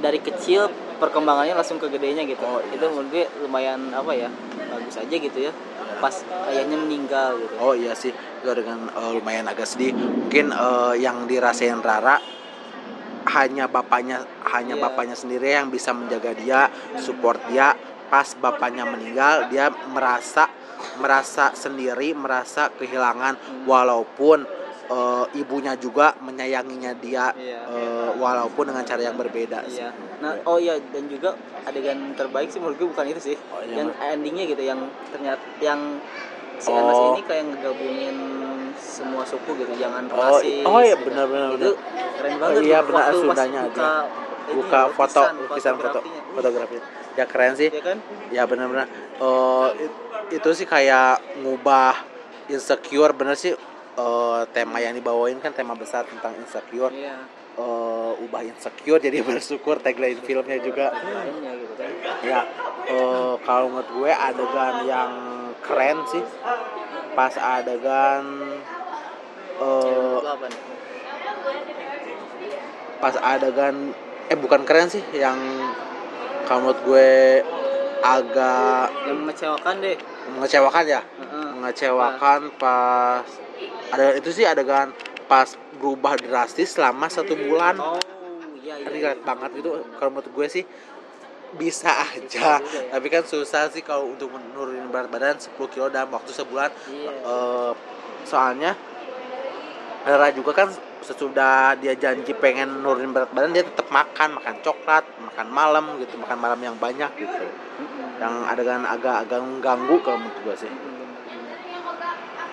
dari kecil perkembangannya langsung ke gedenya gitu. Oh, iya. itu menurut gue lumayan apa ya bagus aja gitu ya pas ayahnya meninggal gitu Oh iya sih, itu dengan eh, lumayan agak sedih. Mungkin eh, yang dirasain Rara hanya bapaknya hanya Iya. bapaknya sendiri yang bisa menjaga dia, support dia. Pas bapaknya meninggal, dia merasa merasa sendiri, merasa kehilangan walaupun eh, ibunya juga menyayanginya dia Iya. eh, walaupun dengan cara yang berbeda sih. Iya. Nah, oh iya dan juga adegan terbaik sih menurut gue bukan itu sih. Oh, iya, yang endingnya gitu yang ternyata yang si Oh. Anas ini kayak ngegabungin semua suku gitu, jangan Oh, rasis. oh iya, gitu. benar, benar, Itu keren banget. iya, gitu, benar, waktu pas Sundanya buka, aja. ini, Buka foto, lukisan, foto, fotografi. Ya keren sih. Iya kan? ya benar-benar Eh, it- itu sih kayak ngubah insecure bener sih eh, tema yang dibawain kan tema besar tentang insecure Iya. Eh, ubah insecure jadi bersyukur tagline filmnya juga gitu kan. ya eh, kalau menurut gue adegan yang keren sih pas adegan nih? pas adegan eh bukan keren sih yang kalau menurut gue agak Yang mengecewakan deh. Mengecewakan ya Heeh. mengecewakan pas ada itu sih adegan pas berubah drastis selama satu bulan Oh, iya iya. relate banget gitu kalau menurut gue sih bisa aja juga ya. tapi kan susah sih kalau untuk menurunin berat badan 10 kilo dalam waktu sebulan Iya. Eh, soalnya Rara juga kan sesudah dia janji pengen nurunin berat badan dia tetap makan makan coklat makan malam gitu makan malam yang banyak gitu. Yang adegan agak-agak mengganggu kalau menurut gue sih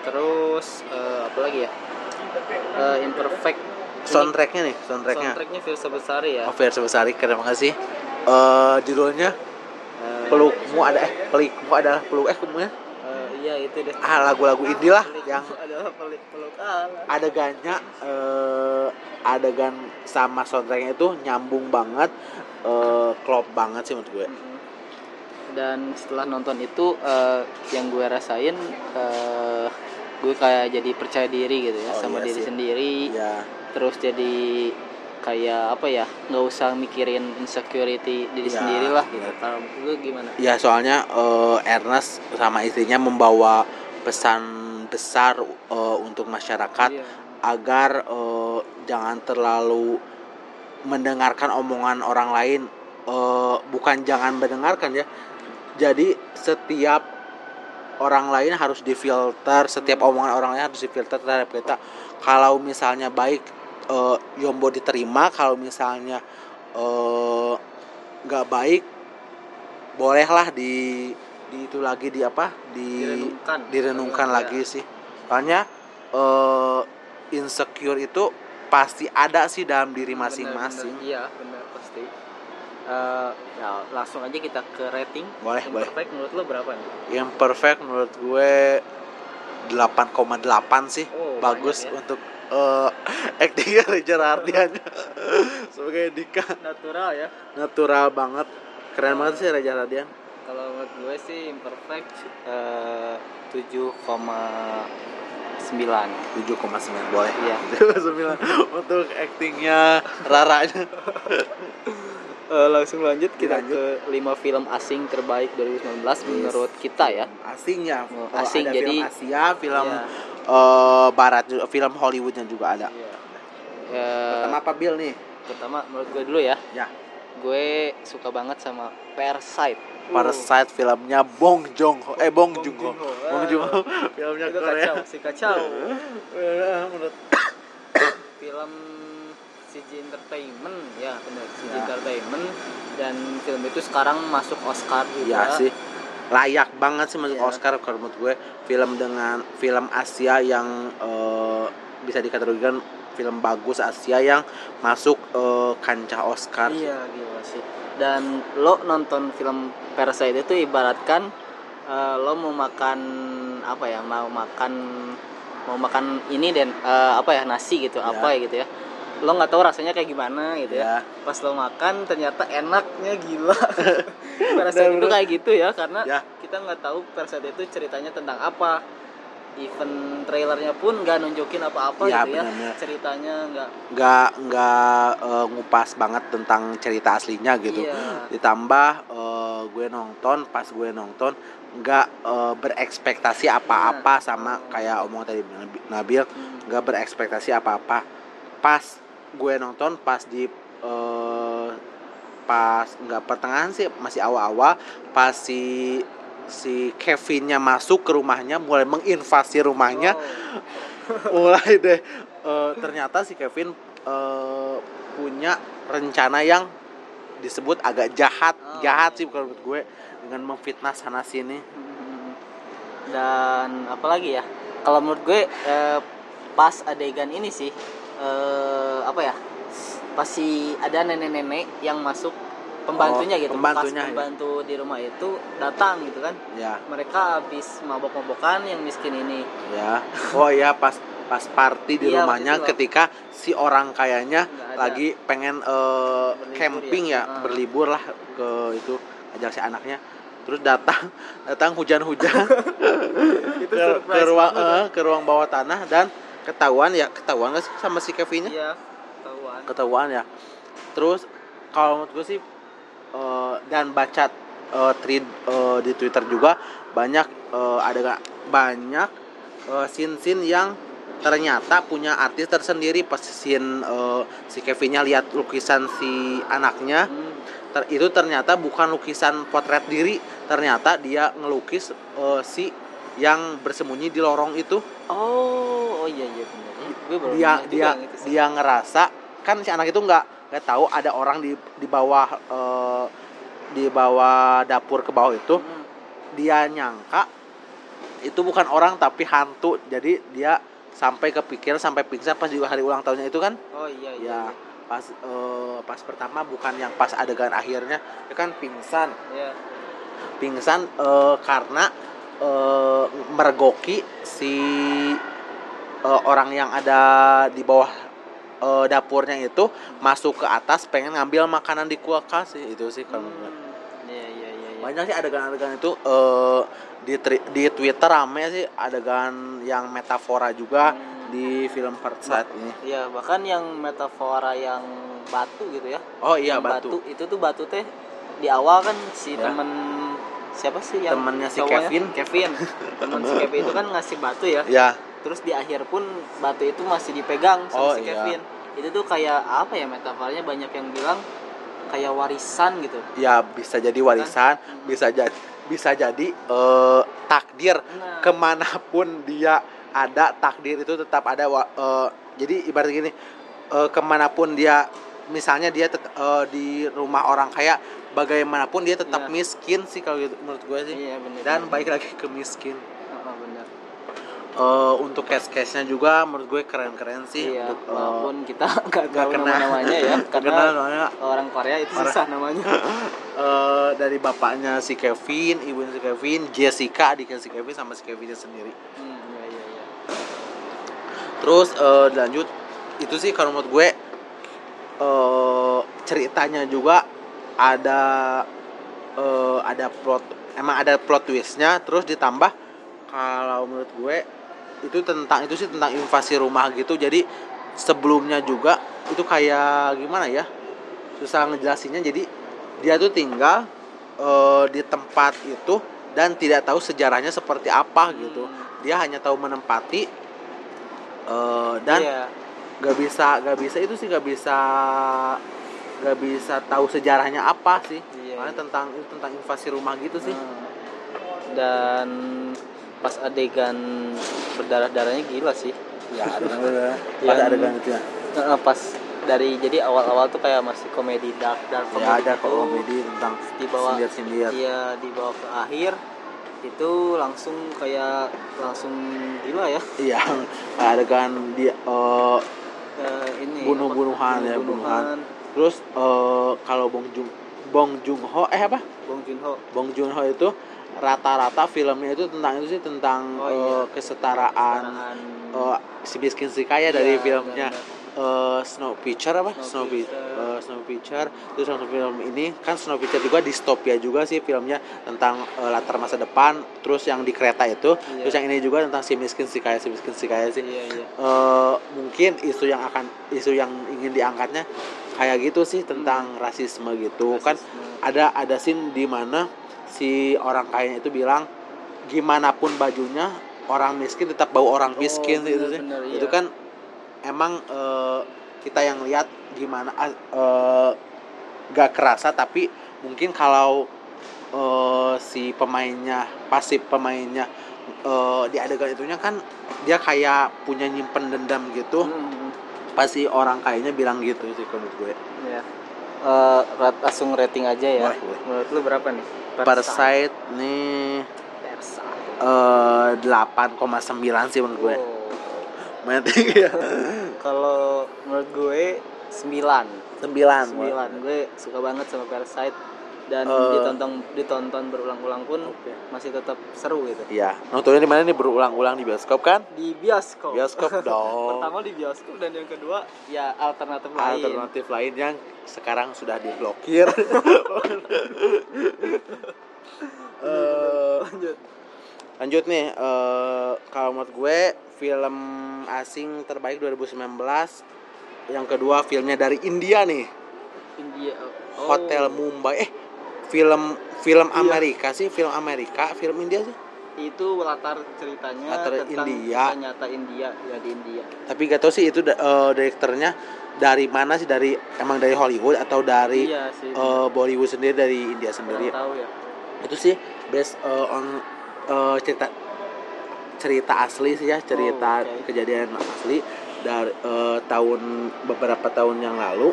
Terus eh, apa lagi ya? Eh, imperfect. Ini soundtracknya nih soundtracknya soundtracknya Firsa Besari ya. Oh, Versi Besari, keren banget sih. Eh judulnya pelukmu ada eh pelikmu adalah peluk eh kemudian eh, iya itu deh. ah lagu-lagu indie lah Pelik yang adalah pelik peluk Allah. adegannya eh adegan sama soundtracknya itu nyambung banget eh klop banget sih menurut gue. Dan setelah nonton itu eh, yang gue rasain eh, gue kayak jadi percaya diri gitu ya Oh, sama iya diri sih. sendiri. Ya terus jadi kayak apa ya nggak usah mikirin insecurity diri Ya, sendiri lah gitu. Kalau gue gimana? Ya soalnya eh, Ernest sama istrinya membawa pesan besar eh, untuk masyarakat Iya. agar eh, jangan terlalu mendengarkan omongan orang lain. Eh, bukan jangan mendengarkan ya jadi setiap orang lain harus difilter setiap omongan orang lain harus difilter terhadap kita. Kalau misalnya baik eh, Yombo diterima kalau misalnya eh, nggak baik bolehlah di di itu lagi di apa di direnungkan. direnungkan Iya. lagi sih. Soalnya eh, insecure itu pasti ada sih dalam diri masing-masing. Iya benar. pasti Eh, ya langsung aja kita ke rating. Boleh yang boleh. perfect menurut lo berapa nih? Yang perfect menurut gue 8,8 sih. Oh, bagus ya. untuk eh actingnya Reza Ardian sebagai Dika. Natural ya. Natural banget. Keren banget sih Reza Ardian kalau menurut gue sih imperfect eh, 7,9 7,9 boleh. Iya. 7,9 untuk actingnya Raranya Eh, langsung lanjut kita Lanjut. ke 5 film asing terbaik 2019 menurut kita ya. Asingnya Oh, Kalau asing, ada jadi- film Asia film Iya. eh, Barat juga film Hollywoodnya juga ada. Iya. Eh, pertama apa Bill nih? Pertama menurut gue dulu ya. Ya. Gue suka banget sama Parasite. Uh, Parasite filmnya Bong Joon Ho eh Bong Bong Joon Ho. Bong Joon Ho filmnya itu Korea. kacau si kacau. Menurut film CG Entertainment ya benar CG Ya. Entertainment. Dan film itu sekarang masuk Oscar juga. Ya sih. Layak banget sih masuk Iya. Oscar kalau menurut gue. Film dengan film Asia yang eh, bisa dikategorikan film bagus Asia yang masuk eh, kancah Oscar. Iya gila sih. Dan lo nonton film Parasite itu ibaratkan eh, lo mau makan apa ya mau makan mau makan ini dan eh, apa ya nasi gitu Ya. apa ya gitu ya lo nggak tahu rasanya kayak gimana gitu ya. Ya pas lo makan ternyata enaknya gila. Dan itu kayak gitu ya karena Ya. kita nggak tahu Parasite itu ceritanya tentang apa. Even trailernya pun nggak nunjukin apa-apa Ya, gitu ya. ceritanya nggak nggak nggak eh, ngupas banget tentang cerita aslinya gitu. Iya. Ditambah eh, gue nonton pas gue nonton nggak eh, berekspektasi apa-apa sama kayak omong tadi Nabi- Nabil Hmm. nggak berekspektasi apa-apa. Pas gue nonton pas di eh, pas nggak pertengahan sih masih awal-awal pas si si Kevinnya masuk ke rumahnya mulai menginvasi rumahnya. Oh, mulai deh eh, ternyata si Kevin eh, punya rencana yang disebut agak jahat. Oh, jahat sih bukan menurut gue dengan memfitnah sana sini. Dan apalagi ya kalau menurut gue eh, pas adegan ini sih eh, apa ya? Pas si ada nenek-nenek yang masuk pembantunya Oh, gitu. pembantunya, pas ya. pembantu di rumah itu datang gitu kan. Ya. Mereka habis mabok-mabokan yang miskin ini. Ya. Oh ya pas pas party di Iya, rumahnya ketika si orang kayaknya lagi pengen eh, Berlibur camping ya. ya, Ah. berlibur lah ke itu ajak si anaknya. Terus datang datang hujan-hujan. Ke, ke ruang eh, ke ruang bawah tanah dan ketahuan ya ketahuan nggak sih sama si Kevinnya? Iya ketahuan. Ketahuan ya. Terus kalau menurut gue sih eh, dan baca eh, thread eh, di Twitter juga banyak eh, ada banyak eh, scene-scene yang ternyata punya artis tersendiri. Pas scene eh, si Kevinnya lihat lukisan si anaknya Hmm. ter- itu ternyata bukan lukisan potret diri ternyata dia ngelukis eh, si yang bersembunyi di lorong itu. Oh oh iya iya benar. Gue baru dia dia yang itu sih. dia ngerasa kan si anak itu nggak nggak tahu ada orang di di bawah eh, di bawah dapur ke bawah itu. Hmm. dia nyangka itu bukan orang tapi hantu. Jadi dia sampai kepikiran sampai pingsan pas juga hari ulang tahunnya itu kan. Oh iya iya, ya pas eh, pas pertama bukan yang pas adegan akhirnya. Dia kan pingsan. Iya. pingsan eh, karena eh, mergoki si eh, orang yang ada di bawah eh, dapurnya itu masuk ke atas pengen ngambil makanan di kulkas sih itu sih kalau. Hmm. Iya iya iya iya. banyak sih adegan-adegan itu eh di tri- di Twitter rame sih adegan yang metafora juga Hmm. di film Parasite ini Iya, bahkan yang metafora yang batu gitu ya. oh iya Yang batu Itu tuh batu teh di awal kan si Ya. temen siapa sih yang Temennya si cowoknya? Kevin. Kevin. Temen si Kevin itu kan ngasih batu ya. ya Terus di akhir pun batu itu masih dipegang Oh, sama si iya. Kevin. Itu tuh kayak apa ya metaforanya banyak yang bilang kayak warisan gitu. ya bisa jadi warisan bisa jadi bisa jadi eh, takdir Nah, ke mana pun dia ada takdir itu tetap ada eh, jadi ibarat gini eh, ke mana pun dia misalnya dia tet- eh, di rumah orang kaya bagaimanapun dia tetap Iya. miskin sih kalau gitu menurut gue sih iya bener. dan baik lagi ke miskin Heeh, bener. Eh, untuk case case nya juga menurut gue keren keren sih Iya, untuk, walaupun kita tahu kena. nama namanya ya, karena kenal soalnya orang Korea itu Parah. susah namanya. eh, dari bapaknya si Kevin ibunya si Kevin Jessica adiknya si Kevin sama si Kevinnya sendiri Hmm, iya iya iya. Terus eh, lanjut itu sih kalau menurut gue eh ceritanya juga ada eh, ada plot emang ada plot twistnya terus ditambah kalau menurut gue itu tentang itu sih tentang invasi rumah gitu. Jadi sebelumnya juga itu kayak gimana ya susah ngejelasinnya. Jadi dia tuh tinggal eh, di tempat itu dan tidak tahu sejarahnya seperti apa gitu. Hmm, dia hanya tahu menempati eh, dan iya. gak bisa gak bisa itu sih gak bisa gak bisa tahu sejarahnya apa sih Iya, Karena iya. tentang tentang invasi rumah gitu sih Hmm. Dan pas adegan berdarah-darahnya gila sih. ya ada Yang- ada adegan itu ya pas dari jadi awal-awal tuh kayak masih komedi dark dark ya ada gitu. komedi tentang di bawah sindir sindir Iya, di bawah ke akhir itu langsung kayak langsung gila ya. iya adegan dia eh, Eh, ini Bunuh-bunuhan apa? ya, Bunuh-bunuhan. Terus eh, kalau Bong Jung Bong Joon Ho eh apa Bong Joon Ho. Bong Joon Ho itu rata-rata filmnya itu tentang itu sih tentang Oh, iya. kesetaraan Kesetaraan. eh, si miskin si kaya dari Iya, filmnya benar-benar. eh, Snowpiercer apa? Snow Snowpiercer. eh, Snowpiercer. Terus film ini kan Snowpiercer juga distopia juga sih filmnya tentang eh, latar masa depan. Terus yang di kereta itu. Iya. Terus yang ini juga tentang si miskin si kaya si miskin si kaya sih. Iya, iya. Eh, mungkin isu yang akan isu yang ingin diangkatnya kayak gitu sih tentang rasisme gitu kan Rasisme. ada ada scene di mana si orang kaya itu bilang gimana pun bajunya orang miskin tetap bau orang Oh, miskin sih itu sih iya. itu kan emang eh, kita yang lihat gimana eh, gak kerasa tapi mungkin kalau eh, si pemainnya pasif pemainnya eh, di adegan itunya kan dia kayak punya nyimpen dendam gitu Hmm, pasti orang kayaknya bilang gitu sih kalau gue. Eh, rat- langsung rating aja ya. Boleh, boleh. Menurut lu berapa nih? Parasite nih Parasite. eh 8,9 sih menurut gue. Oh. Lumayan tinggi ya. Kalau menurut gue 9. 9. 9. Gue suka banget sama Parasite dan Eh. ditonton ditonton berulang-ulang pun Oke. masih tetap seru gitu. Iya, nontonnya di mana nih berulang-ulang di bioskop kan? Di bioskop. Bioskop dong. Pertama di bioskop dan yang kedua ya alternatif lain. Alternatif lain yang sekarang sudah diblokir. Eh, Lanjut. lanjut nih, eh, kalau menurut gue film asing terbaik 2019 yang kedua filmnya dari India nih, India. Oh. Hotel Mumbai. Eh, film film Iya. Amerika sih, film Amerika, film India sih. Itu latar ceritanya Latar tentang India. nyata India ya di India. Tapi gak tau sih itu eh, direkturnya dari mana sih dari emang dari Hollywood atau dari iya sih. eh, Bollywood sendiri dari India sendiri. tahu ya. Itu sih based eh, on eh, cerita cerita asli sih ya, cerita Oh, oke. kejadian asli dari eh, tahun beberapa tahun yang lalu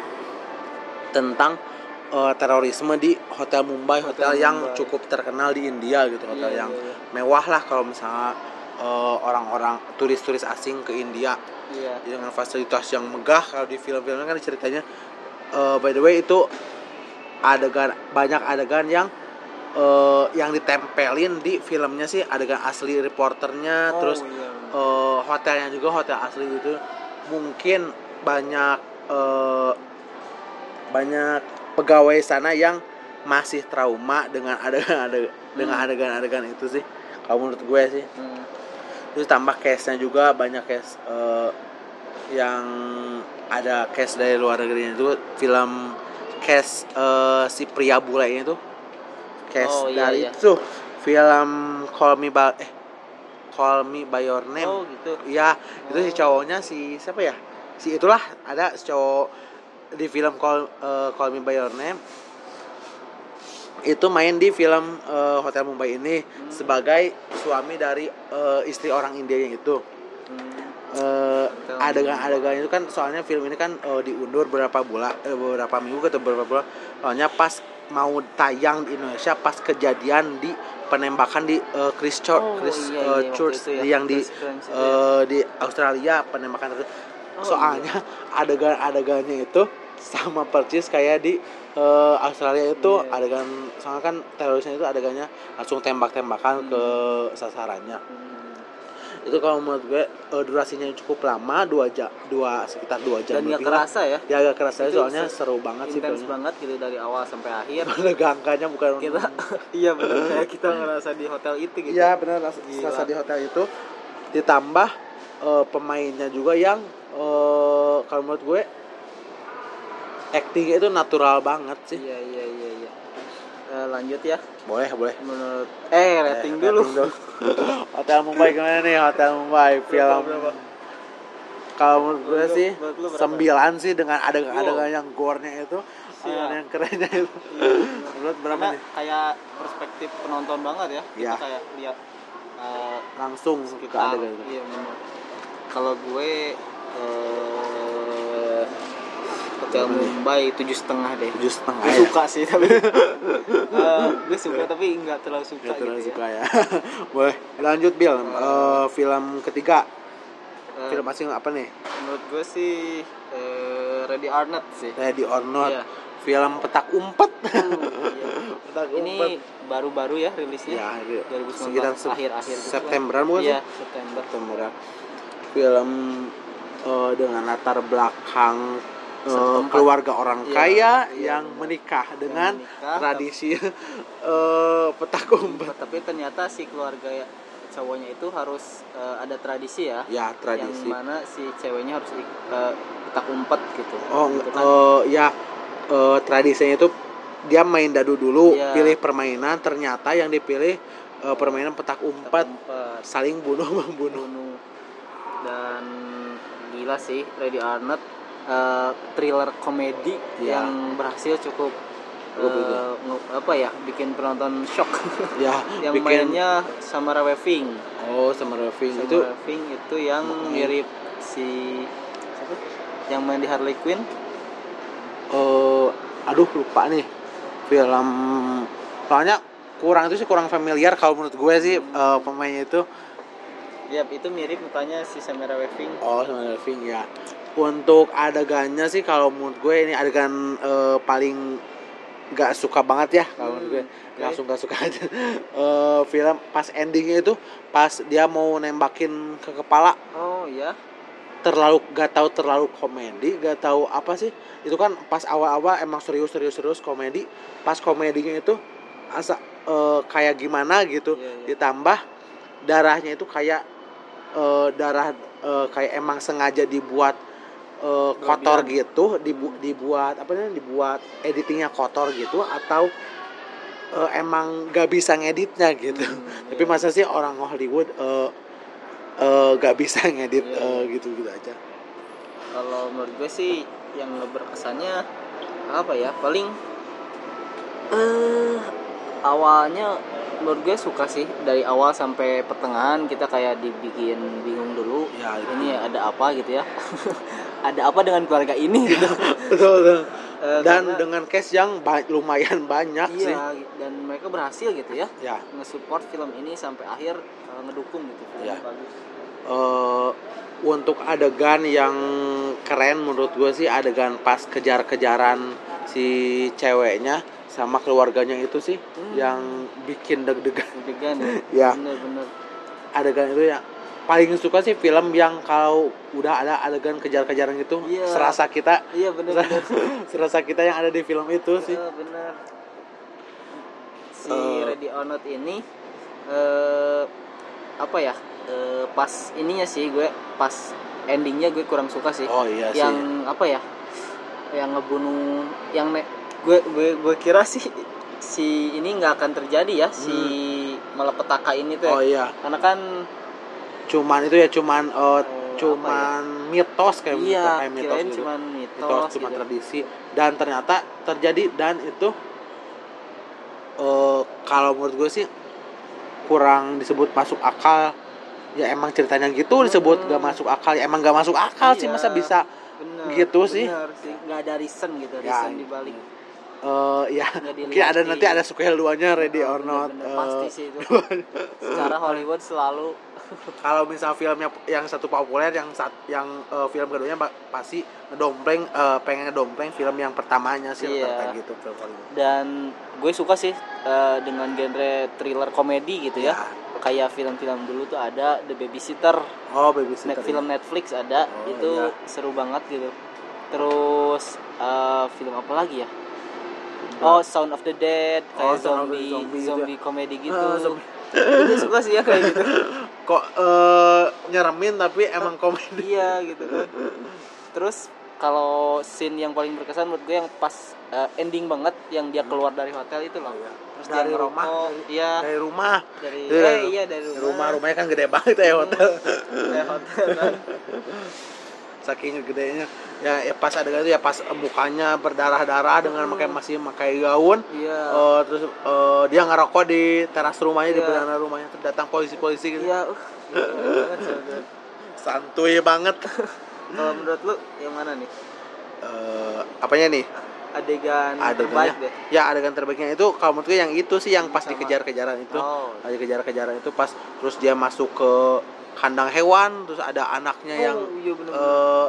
tentang eh, terorisme di Hotel Mumbai, hotel, Hotel yang Mumbai. cukup terkenal di India gitu, hotel Iya, yang iya, mewah lah kalau misalnya eh, orang-orang turis-turis asing ke India iya. dengan fasilitas yang megah kalau di film-filmnya kan ceritanya eh, by the way itu adegan banyak adegan yang eh, yang ditempelin di filmnya sih adegan asli reporternya Oh, terus iya. eh, hotelnya juga hotel asli gitu mungkin banyak eh, banyak pegawai sana yang masih trauma dengan adegan adegan dengan Hmm. adegan-adegan itu sih kalau menurut gue sih Hmm. terus tambah case-nya juga banyak case eh, yang ada case dari luar negeri itu film case eh, si pria bule ini tuh case Oh, iya, dari iya. itu film Call Me By eh Call Me By Your Name Oh gitu. Iya, itu si Oh. cowoknya si siapa ya? Si itulah ada si cowok di film Call eh, Call Me by Your Name. Itu main di film eh, Hotel Mumbai ini Hmm. sebagai suami dari eh, istri orang India yang itu. Hmm. Adegan-adegan itu kan soalnya film ini kan eh, diundur beberapa bulan eh, beberapa minggu atau beberapa bulan soalnya pas mau tayang di Indonesia pas kejadian di penembakan di eh, Christchurch Oh, Christ- iya, iya, waktu Church itu ya. yang di ya. eh, di Australia penembakan itu Oh, soalnya adegan-adegannya itu sama persis kayak di eh, Australia itu Iya. adegan soalnya kan terorisnya itu adegannya langsung tembak-tembakan Hmm. ke sasarannya Hmm. itu kalau menurut gue eh, durasinya cukup lama dua jam dua sekitar dua jam Dan lah. kerasa ya. ya agak kerasa Itu soalnya se- seru banget sih Intens banget gitu dari awal sampai akhir. menegangkannya bukan kita iya benar kayak kita ngerasa di hotel itu gitu. Iya benar ras- Gila. rasa di hotel itu ditambah eh, pemainnya juga yang eh, kalau menurut gue actingnya itu natural banget sih. Iya iya iya iya. Eh, lanjut ya. Boleh boleh. Menurut eh rating Eh, dulu. rating dulu. hotel Mumbai gimana nih Hotel Mumbai film kalau menurut gue sih sembilan sih dengan adegan Wow. yang gore-nya itu Siap. adegan yang kerennya itu Iya, menurut berapa Karena nih kayak perspektif penonton banget ya. Kita Iya. kayak lihat eh, langsung ke sekitar adegan itu iya kalau gue eh hotel? Mumbai tujuh setengah deh. Tujuh setengah gue ya? suka sih tapi eh, gue suka tapi nggak terlalu suka Nggak terlalu gitu suka ya. Boleh lanjut Bill Eh, film ketiga. Ya Eh, film asing apa nih? Menurut gue sih eh, Ready or Not sih. Ready or Not. Iya. film petak umpet. Iya. petak ini baru-baru ya rilisnya? Ya ini 2019 sekitar se- akhir-akhir gitu kan. Septemberan bukan iya sih? September. Septemberan. Film eh, dengan latar belakang eh, keluarga orang Iya, kaya iya, yang benar. menikah dengan menikah, tradisi eh, petak umpet tapi ternyata si keluarga ya cowoknya itu harus eh, ada tradisi ya. Ya tradisi. yang mana si ceweknya harus eh, petak umpet gitu. Oh, gitu kan. eh, ya eh, tradisinya itu dia main dadu dulu, Iya. pilih permainan, ternyata yang dipilih eh, permainan petak Petak umpet, umpet. Saling bunuh membunuh. bunuh. Dan gila sih Ready or Eh, thriller komedi Iya. yang berhasil cukup nge- apa ya bikin penonton shock. Ya, yang bikin mainnya Samara Weaving. Oh Raving Samara itu Weaving itu yang Main. mirip si siapa? Yang main di Harley Quinn. Eh aduh lupa nih film. Soalnya kurang itu sih kurang familiar kalau menurut gue sih eh, pemainnya itu. Yap, itu mirip mukanya si Samara Weaving. oh sama Raving ya. Untuk adegannya sih kalau menurut gue ini adegan eh, paling nggak suka banget ya kalau menurut gue Hmm, oke. langsung gak suka aja Eh, film pas endingnya itu pas dia mau nembakin ke kepala Oh iya. terlalu gak tahu terlalu komedi gak tahu apa sih itu kan pas awal-awal emang serius serius serius komedi pas komedinya itu asa eh, kayak gimana gitu Iya, iya. ditambah darahnya itu kayak eh, darah eh, kayak emang sengaja dibuat eh, kotor gitu dibu- dibuat apa namanya dibuat editingnya kotor gitu atau eh, emang gak bisa ngeditnya gitu Hmm, tapi iya. masa sih orang Hollywood eh eh, gak bisa ngedit Iya, iya. gitu gitu aja Kalau menurut gue sih yang berkesannya apa ya? Paling eh awalnya menurut gue suka sih dari awal sampai pertengahan kita kayak dibikin bingung dulu. ya Ini ada apa gitu ya? ada apa dengan keluarga ini? Gitu. betul, betul. Eh, dan karena- dengan case yang ba- lumayan banyak sih. iya dan mereka berhasil gitu ya. Ya. Nge-support film ini sampai akhir eh, ngedukung gitu bagus. Eh untuk adegan yang keren menurut gue sih adegan pas kejar-kejaran si ceweknya sama keluarganya itu sih Hmm. yang bikin deg-degan. Deg-degan ya? Ya. Bener-bener adegan itu ya paling suka sih film yang kalau udah ada adegan kejar-kejaran gitu Iya. serasa kita. Iya bener-bener serasa kita yang ada di film itu sih. Eh, bener. Si Eh. Ready or Not ini eh apa ya eh, pas ininya sih gue pas endingnya gue kurang suka sih. Oh iya yang apa ya yang ngebunuh yang ne- gue gue gue kira sih si ini nggak akan terjadi ya si malapetaka ini sih tuh ya. oh iya. Karena kan cuman itu ya cuman eh, cuman mitos kayak iya mitos kayak mitos gitu. cuman mitos mitos, gitu. tradisi dan ternyata terjadi dan itu eh kalau menurut gue sih kurang disebut masuk akal ya emang ceritanya gitu disebut Hmm. gak masuk akal ya emang gak masuk akal sih Iya. masa bisa Bener, Gitu sih. bener sih nggak ada reason gitu Ya, reason dibalik eh ya mungkin ada di- nanti ada sequel duanya ready Oh, or not. Bener-bener Eh, pasti sih itu. Secara Hollywood selalu. Kalau misal filmnya yang satu populer yang sat, yang eh, film keduanya pasti ngedompleng eh, pengen ngedompleng film yang pertamanya sih Iya. rata-rata gitu film Hollywood. dan gue suka sih eh, dengan genre thriller komedi gitu ya. Kayak film-film dulu tuh ada The Babysitter. Oh babysitter net film Netflix ada. Oh, itu iya. seru banget gitu. Terus eh, film apa lagi ya oh Sound of the Dead Oh, kayak the zombie Zombie zombie, gitu. komedi gitu. Ah, zombie. gue suka sih ya kayak gitu. Kok eh, nyeremin tapi emang komedi. Iya gitu. Kan terus kalau scene yang paling berkesan menurut gue yang pas eh, ending banget yang dia keluar dari hotel itu loh. Terus Dari dia rumah, dari- iya. Dari rumah. Dari Iya. eh, iya dari rumah. rumah. Rumahnya kan gede banget ya hotel. Dari hotel kan saking gedenya. Ya, ya pas adegan itu ya pas mukanya berdarah darah dengan Hmm. pakai masih pakai gaun. Iya. Eh, terus eh, dia ngerokok di teras rumahnya di Iya. beranda rumahnya. Terus datang polisi-polisi gitu. Iya uh, santuy banget. Kalau menurut lu yang mana nih? Eh, apanya nih? Adegan terbaik deh. Ya adegan terbaiknya itu kalau menurut gue yang itu sih yang pas dikejar-kejaran itu. Oh. Lagi kejar-kejaran itu pas terus dia masuk ke kandang hewan terus ada anaknya yang Oh, iya bener-bener. eh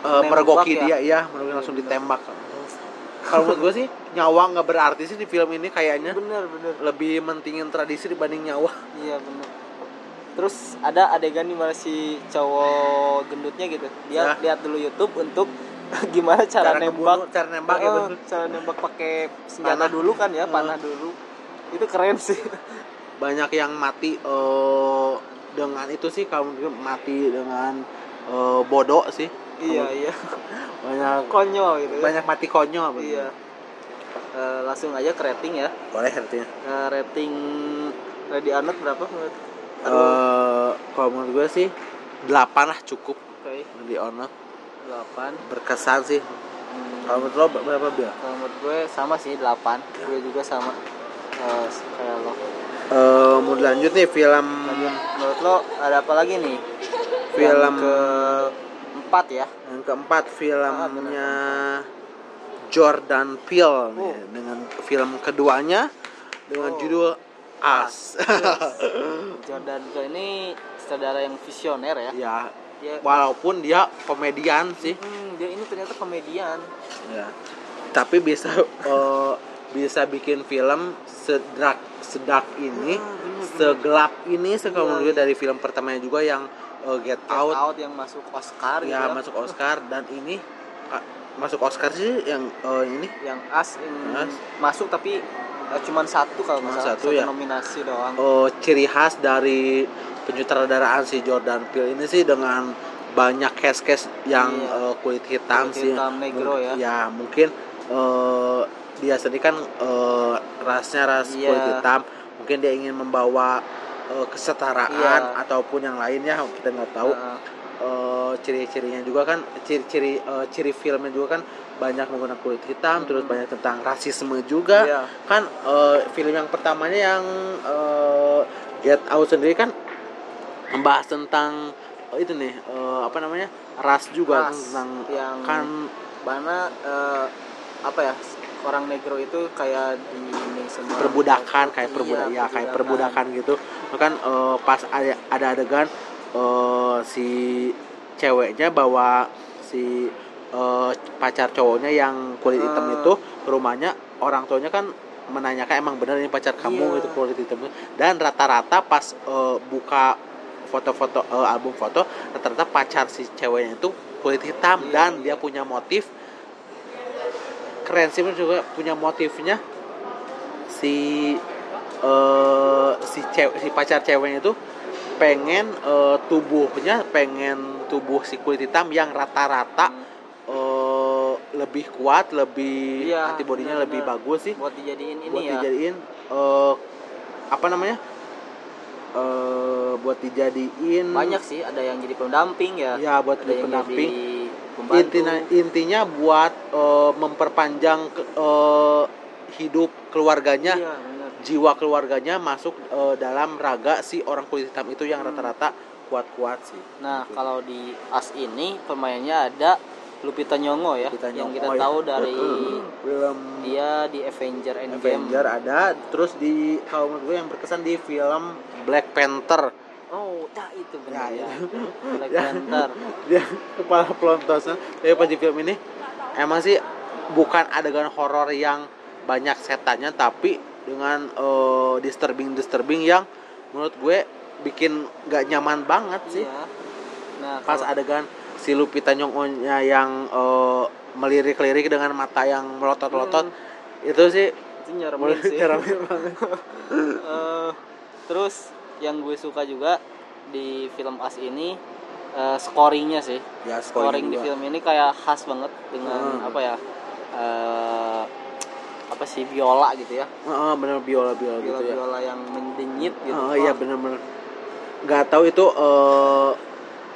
eh, Nembak mergoki ya? dia ya mergoki langsung Bener. ditembak kalau menurut gue sih nyawa nggak berarti sih di film ini kayaknya bener bener lebih mentingin tradisi dibanding nyawa iya bener terus ada adegan di mana si cowok gendutnya gitu dia Ya. lihat dulu YouTube untuk gimana cara, nembak ngebunuh, cara nembak Oh, gitu cara nembak pakai senjata Panah. dulu kan ya panah dulu itu keren sih banyak yang mati eh, dengan itu sih gue mati dengan eh, bodoh sih. Iya iya. banyak konyol gitu kan. banyak mati konyol bener. iya. Eh, langsung aja ke rating ya. Boleh artinya Eh, rating Ready or Not berapa menurut? Eh kalau menurut gue sih 8 lah cukup. Oke. Di honor 8 berkesan sih. Hmm, kalau menurut lo berapa bil? Kalau menurut gue sama sih 8 gue juga sama Eh, kayak lo eh mau lanjut nih film Lanjut. menurut lo ada apa lagi nih film Yang ke empat ya yang keempat Ah, filmnya Jordan Peele nih, Oh. dengan film keduanya dengan Oh. judul Us. Jordan Peele ini saudara yang visioner ya ya, dia walaupun dia komedian sih, Hmm, dia ini ternyata komedian ya. Tapi bisa eh, bisa bikin film sedak sedak ini, Ah, bener, bener. segelap ini sekarang iya. dari film pertamanya juga yang eh, Get, Get Out, Out yang masuk Oscar gitu ya ya. masuk Oscar dan ini ah, masuk Oscar sih yang eh, ini yang As yang As. masuk tapi eh, cuman satu kalau Cuman satu, satu ya. nominasi doang eh, ciri khas dari penyutradaraan si Jordan Peele ini sih dengan banyak cast-cast yang Iya. eh, kulit hitam Kulit sih hitam, negro ya. ya mungkin eh, dia sendiri kan eh, rasnya ras Iya. kulit hitam mungkin dia ingin membawa eh, kesetaraan Iya. ataupun yang lainnya kita nggak tahu Nah, eh, ciri-cirinya juga kan ciri-ciri eh, ciri filmnya juga kan banyak menggunakan kulit hitam terus Hmm. banyak tentang rasisme juga iya. kan eh, film yang pertamanya yang eh, Get Out sendiri kan membahas tentang eh, itu nih eh, apa namanya ras juga Ras, tentang yang- kan mana eh, apa ya orang negro itu kayak di ini semua perbudakan kayak Iya, perbudak ya kayak perbudakan gitu kan eh, pas ada ada adegan eh, si ceweknya bawa si eh, pacar cowoknya yang kulit hitam Ah. itu ke rumahnya orang tuanya kan menanyakan emang bener ini pacar kamu Iya. itu kulit hitam dan rata-rata pas eh, buka foto-foto eh, album foto rata-rata pacar si ceweknya itu kulit hitam Iya, dan iya. dia punya motif keren sih juga punya motifnya. Si eh si cewek si pacar ceweknya itu pengen eh, tubuhnya pengen tubuh si kulit hitam yang rata-rata eh, lebih kuat, lebih Iya, antibodinya lebih bagus sih. Buat dijadiin ini buat ya. dijadiin eh, apa namanya? eh buat dijadiin banyak sih ada yang jadi pendamping ya. Ya buat ada pendamping jadi intinya intinya buat eh, memperpanjang eh, hidup keluarganya. Iya benar. Jiwa keluarganya masuk eh, dalam raga si orang kulit hitam itu yang Hmm. rata-rata kuat-kuat sih. Nah Gitu. kalau di as ini pemainnya ada Lupita Nyong'o ya Kita yang kita ya. tahu dari film dia di Avenger Endgame. Avenger ada terus di kalau menurut gue yang berkesan di film Black Panther oh nah itu benar Ya, ya. Black Ya. Panther dia kepala pelontosnya tapi pas di film ini emang sih bukan adegan horor yang banyak setannya tapi dengan disturbing disturbing yang menurut gue bikin gak nyaman banget sih Iya. nah pas kalau- adegan si Lupita Nyong'o-nya yang eh, melirik-lirik dengan mata yang melotot-lotot Hmm, itu sih itu menurut sih nyeremin banget Eh, terus yang gue suka juga di film As ini eh, scoringnya sih. Ya scoring di film ini kayak khas banget dengan Hmm. apa ya eh, apa sih biola gitu ya. Heeh, bener biola biola biola gitu ya. Biola yang mendenyit gitu. Oh iya bener-bener. Nggak tahu itu eh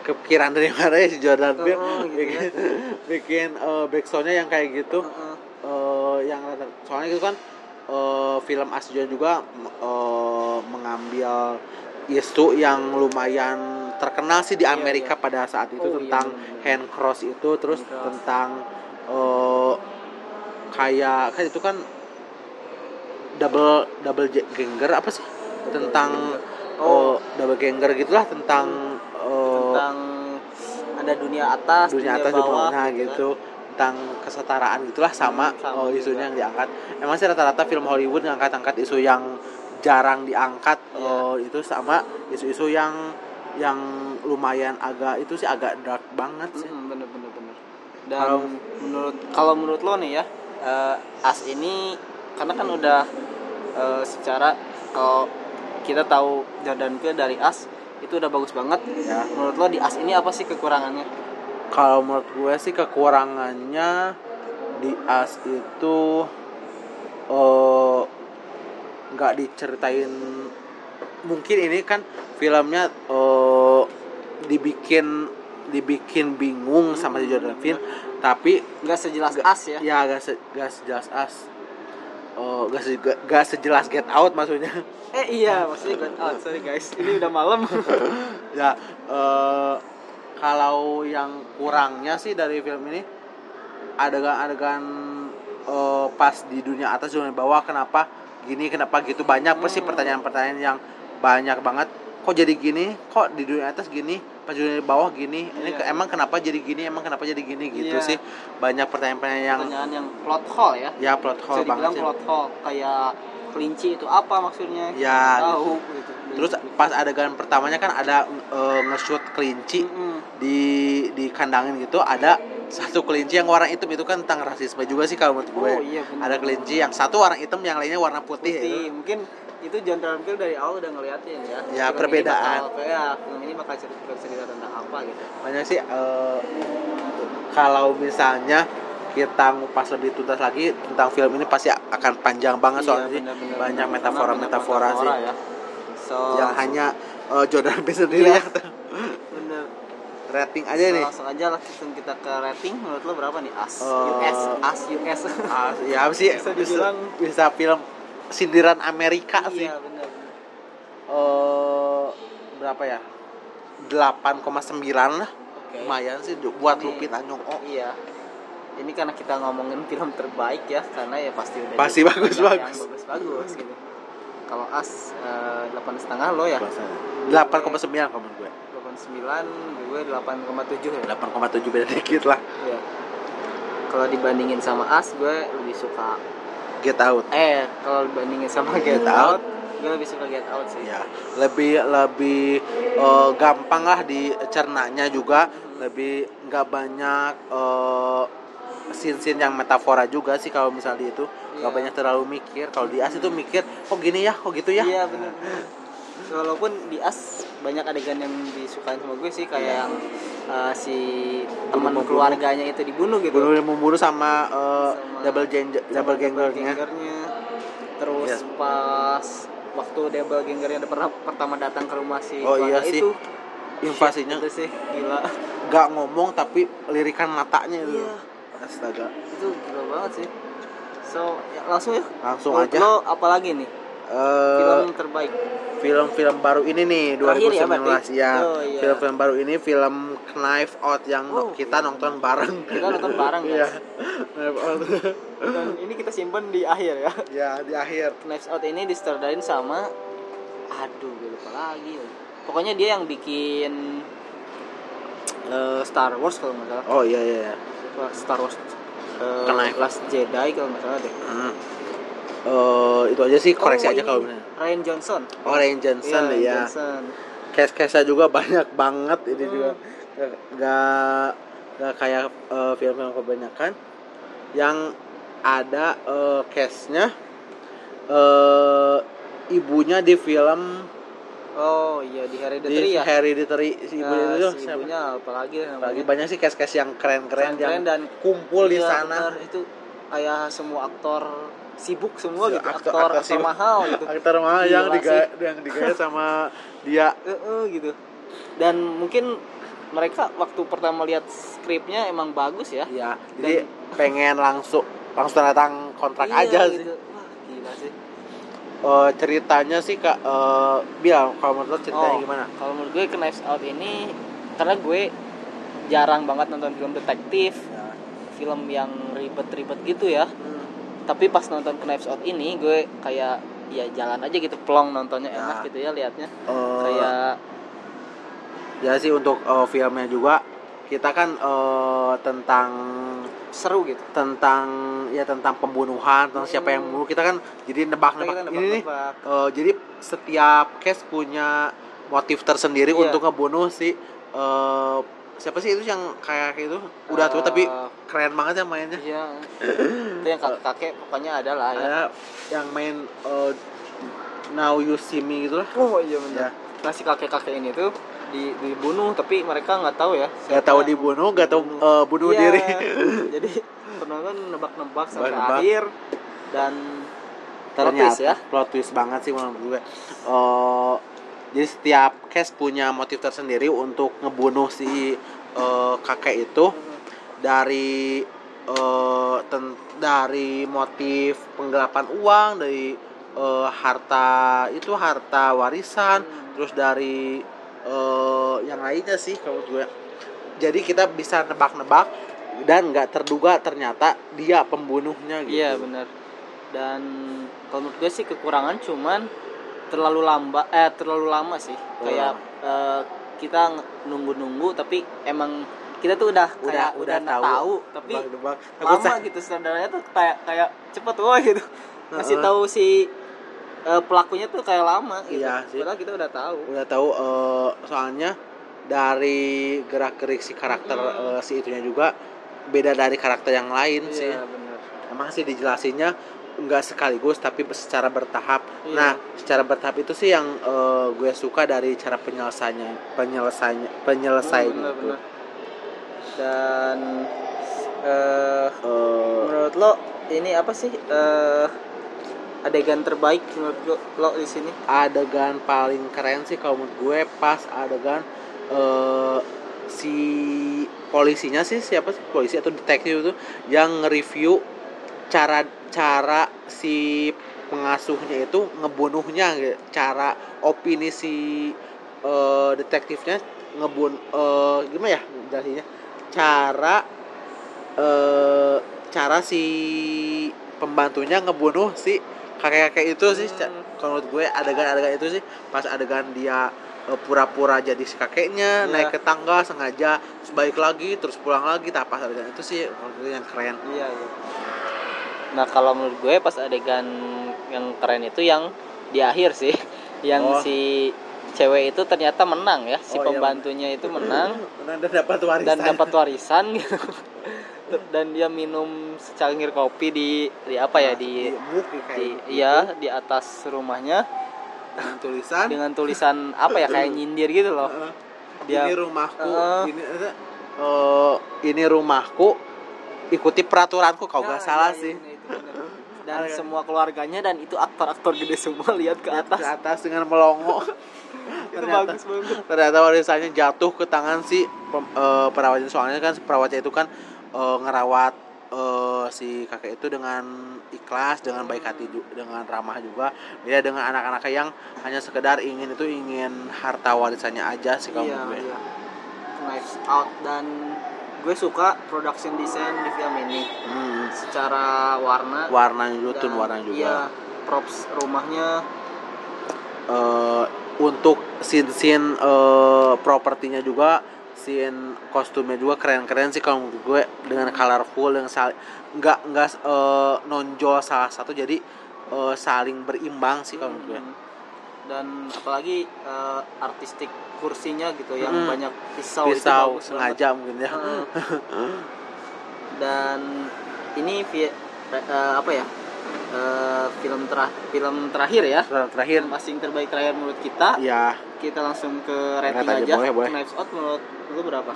kepikiran dari mana ya si Jordan. Peele Oh, gitu bikin, bikin eh, backsoundnya yang kayak gitu. Heeh. eh yang rata- soalnya itu kan eh, film Asjon juga eh, mengambil isu yang lumayan terkenal sih di Iya, Amerika iya. pada saat itu Oh, iya, tentang bener-bener. hand cross itu terus Hand cross. tentang eh, kayak kan itu kan double double ganger apa sih tentang oh Oh. double ganger gitulah tentang eh, tentang ada dunia atas dunia atas dan bawah bawah nah kan. gitu tentang kesetaraan gitulah sama, sama oh, juga. isunya yang diangkat. Emang sih rata-rata film Hollywood ngangkat-angkat isu yang jarang diangkat Iya. oh, itu sama isu-isu yang yang lumayan agak itu sih agak dark banget sih. Mm, bener bener bener. Dan Kalau- menurut kalau menurut lo nih ya eh, as ini karena kan udah eh, secara kalau kita tahu Jordan Peele dari as itu udah bagus banget. Ya menurut lo di as ini apa sih kekurangannya kalau menurut gue sih kekurangannya di As itu eh, nggak diceritain. Mungkin ini kan filmnya eh, dibikin dibikin bingung sama si Jordan Peele tapi nggak sejelas Nggak- as ya? ya gak, se, gak sejelas As. Oh, gak, se, gak, gak sejelas Get Out maksudnya. Eh iya maksudnya gue oh, sorry guys. Ini udah malam. Ya eh, kalau yang kurangnya sih dari film ini adegan-adegan eh, pas di dunia atas dunia bawah kenapa gini kenapa gitu banyak pasti Hmm. pertanyaan-pertanyaan yang banyak banget. Kok jadi gini? Kok di dunia atas gini? Pas di dunia bawah gini? Ini Iya. emang kenapa jadi gini? Emang kenapa jadi gini? Gitu Iya. sih. Banyak pertanyaan-pertanyaan yang pertanyaan yang plot hole ya. Ya plot bisa hole banget dibilang sih. plot hole. Kayak kelinci itu apa maksudnya Ya, Nggak tahu gitu. terus pas adegan pertamanya kan ada eh, nge-shoot kelinci Mm-mm. di di kandangin gitu ada satu kelinci yang warna hitam itu kan tentang rasisme juga sih kalau menurut gue. Oh iya benar. Ada kelinci yang satu warna hitam yang lainnya warna putih. putih. gitu. Mungkin itu John Travolta dari awal udah ngeliatin ya. Ya, Film perbedaan. Ini bakal, ya, film ini bakal cerita, cerita tentang apa gitu. Banyak sih eh, kalau misalnya kita ngupas lebih tuntas lagi tentang film ini pasti akan panjang banget Iya, soalnya sih benar-benar. banyak metafora-metafora sih ya. So, yang hanya eh, Jordan Peele sendiri Iya. yang bener. rating aja So, nih. langsung aja langsung kita ke rating. Menurut lo berapa nih? As Eh, US, As US. Ah, ya apa sih Bisa bisa, dibilang- bisa film sindiran Amerika sih. iya bener. eh berapa ya 8,9 lah Oke. lumayan sih buat Lupita Nyong'o Iya. Ini karena kita ngomongin film terbaik ya, karena ya pasti udah Pasti bagus, bagus. yang bagus-bagus gitu. Kalau As eh, delapan setengah lo ya, 8,9 kalau menurut gue delapan sembilan, gue delapan koma tujuh ya. 8,7 beda dikit lah Iya. Kalau dibandingin sama As, gue lebih suka. Get Out Eh, kalau dibandingin sama Get, Get Out, Out. gue lebih suka Get Out sih. ya lebih lebih eh, gampang lah dicernanya juga lebih nggak banyak eh, scene-scene yang metafora juga sih kalau misalnya itu nggak Iya. banyak terlalu mikir kalau di as itu mikir kok gini ya kok gitu ya Iya benar. Walaupun di as banyak adegan yang disukain sama gue sih kayak Iya. yang uh, si teman keluarganya itu dibunuh gitu. bunuh membunuh sama, uh, Sama- double Sama double gangernya. Terus Iya. pas waktu double ganggernya ada pernah pertama datang ke rumah si Oh, iya sih. itu invasinya shit, itu sih gila. nggak ngomong tapi lirikan matanya itu Iya. Astaga itu gila banget sih. So, ya, langsung ya. langsung Menurut aja Lo apalagi nih? Eh, Film terbaik. film-film baru ini nih Terakhir ya, 2019 berarti? ya. Oh, iya. Film-film baru ini film Knife Out yang Oh, kita iya. nonton bareng. Kita nonton bareng. Iya. Knife Out. Dan ini kita simpen di akhir ya. ya, di akhir. Knives Out ini disutradain sama aduh gue lupa lagi. Pokoknya dia yang bikin eh, Star Wars kalau nggak salah. Oh iya iya. Star Wars eh, Knife. Last Jedi kalau nggak salah deh. Hmm. Eh, itu aja sih koreksi Oh, aja kalau bener. Ryan Johnson. Oh, Ryan Johnson Ryan ya. Johnson. Case-case juga banyak banget ini Hmm. juga. Gak gak, gak kayak eh, film-film kebanyakan yang ada eh, case-nya eh ibunya di film Oh iya di di Hereditary ya. Hereditary si ibu Nah, itu si siapa? ibunya apalagi namanya? Lagi banyak sih case-case yang keren-keren Keren yang dan kumpul di Iya, sana. itu kayak semua aktor sibuk semua gitu aktor- aktor, aktor mahal gitu Aktor mana Gila yang sih. digaya, yang digaya sama dia. Heeh, gitu dan mungkin mereka waktu pertama lihat skripnya emang bagus ya Iya, jadi pengen langsung langsung tanda tangan kontrak Iya, aja sih. gitu. wah gila sih Eh, ceritanya sih kak eh Bial kalau menurut lo ceritanya Oh. gimana? kalau menurut gue Knives Out ini karena gue jarang banget nonton film detektif Ya. film yang ribet-ribet gitu ya tapi pas nonton Knives Out ini gue kayak ya jalan aja gitu plong nontonnya Ya. enak gitu ya liatnya Eh, kayak ya sih untuk eh, filmnya juga kita kan eh, tentang seru gitu tentang ya tentang pembunuhan tentang siapa yang Hmm. membunuh kita kan jadi nebak-nebak Kita ini nih eh, jadi setiap case punya motif tersendiri Iya. untuk ngebunuh si eh, siapa sih itu yang kayak itu udah tua Eh, tapi keren banget ya mainnya Iya. itu yang kakek kakek pokoknya ada lah ya. yang main eh, Now You See Me gitu lah Oh iya Ya. benar. Nah si kakek kakek ini tuh di, dibunuh tapi mereka nggak tahu ya. Gak siapa- tahu dibunuh, gak tahu eh, bunuh Iya. diri. Jadi penonton nebak-nebak sampai Nebak-nebak. akhir dan Ternyata twist ya. plot twist banget sih menurut gue. Eh, jadi setiap case punya motif tersendiri untuk ngebunuh si eh, kakek itu dari eh, ten- dari motif penggelapan uang, dari eh, harta itu harta warisan, Hmm. terus dari eh, yang lainnya sih kalau gue. Jadi kita bisa nebak-nebak dan nggak terduga ternyata dia pembunuhnya gitu. Iya benar. Dan kalau menurut gue sih kekurangan cuman terlalu lama eh terlalu lama sih. Kayak eh, kita nunggu-nunggu tapi emang kita tuh udah Udah- kayak udah udah, tahu. tahu, tapi Nebak-nebak. Takut lama gitu saudaranya tuh kayak kayak cepet wah gitu. Ngasih Heeh. tahu si eh, pelakunya tuh kayak lama gitu. Iya sih. Padahal kita udah tahu. udah tahu eh, soalnya dari gerak gerik si karakter Hmm. eh, si itunya juga beda dari karakter yang lain sih Iya benar. emang sih dijelasinnya nggak sekaligus tapi secara bertahap Iya. nah secara bertahap itu sih yang eh, gue suka dari cara penyelesaiannya penyelesaiannya penyelesaiannya benar, itu. Dan eh Eh, menurut lo ini apa sih eh adegan terbaik menurut lo, lo di sini? adegan paling keren sih kalau menurut gue pas adegan eh, si polisinya sih siapa sih polisi atau detektif itu yang nge-review cara cara si pengasuhnya itu ngebunuhnya gitu. cara opini si eh, detektifnya ngebun eh, gimana ya jelasinnya cara eh cara si pembantunya ngebunuh si kakek-kakek itu sih kalau menurut gue adegan-adegan itu sih pas adegan dia eh, pura-pura jadi si kakeknya Iya. naik ke tangga sengaja terus balik lagi terus pulang lagi nah pas adegan itu sih menurut gue yang keren Iya, iya. Nah, kalau menurut gue pas adegan yang keren itu yang di akhir sih, yang Oh. si cewek itu ternyata menang ya, si Oh, iya, pembantunya itu menang menang dan dapat warisan dan dapat warisan gitu. Dan dia minum secangkir kopi di di apa ya di muk kayak di gitu. iya di atas rumahnya. Dengan tulisan. Dengan tulisan apa ya kayak nyindir gitu loh. Dia ini rumahku Heeh. ini eh, ini rumahku ikuti peraturanku kau Nah, gak salah iya, sih. iya, bener. dan Ada. semua keluarganya dan itu aktor-aktor gede semua lihat ke atas. ke atas dengan melongo. Itu ternyata- bagus banget. ternyata warisannya jatuh ke tangan si eh, perawatnya. Soalnya kan perawatnya itu kan eh, ngerawat eh, si kakek itu dengan ikhlas dengan baik hati ju- dengan ramah juga. Beda dengan anak-anak yang hanya sekedar ingin itu ingin harta warisannya aja sih kalau iya, gue. iya. Knives Out. Dan gue suka production design di film ini Hmm, secara warna. Juga tuh dan- warnanya juga. iya props rumahnya. Eh, untuk scene-scene eh, propertinya juga scene kostumnya juga keren-keren sih kalau menurut gue dengan colorful yang sal nggak nggak eh, nonjol salah satu jadi eh, saling berimbang sih kalau menurut gue Hmm. dan apalagi eh, artistik kursinya gitu yang Hmm. banyak pisau, itu pisau bagus sengaja mungkin ya banget. Heeh. dan ini eh, apa ya eh, film terah film terakhir ya Terus terakhir film asing terbaik terakhir menurut kita ya kita langsung ke rating Rate aja, aja, boleh, boleh. Knives Out menurut lu berapa?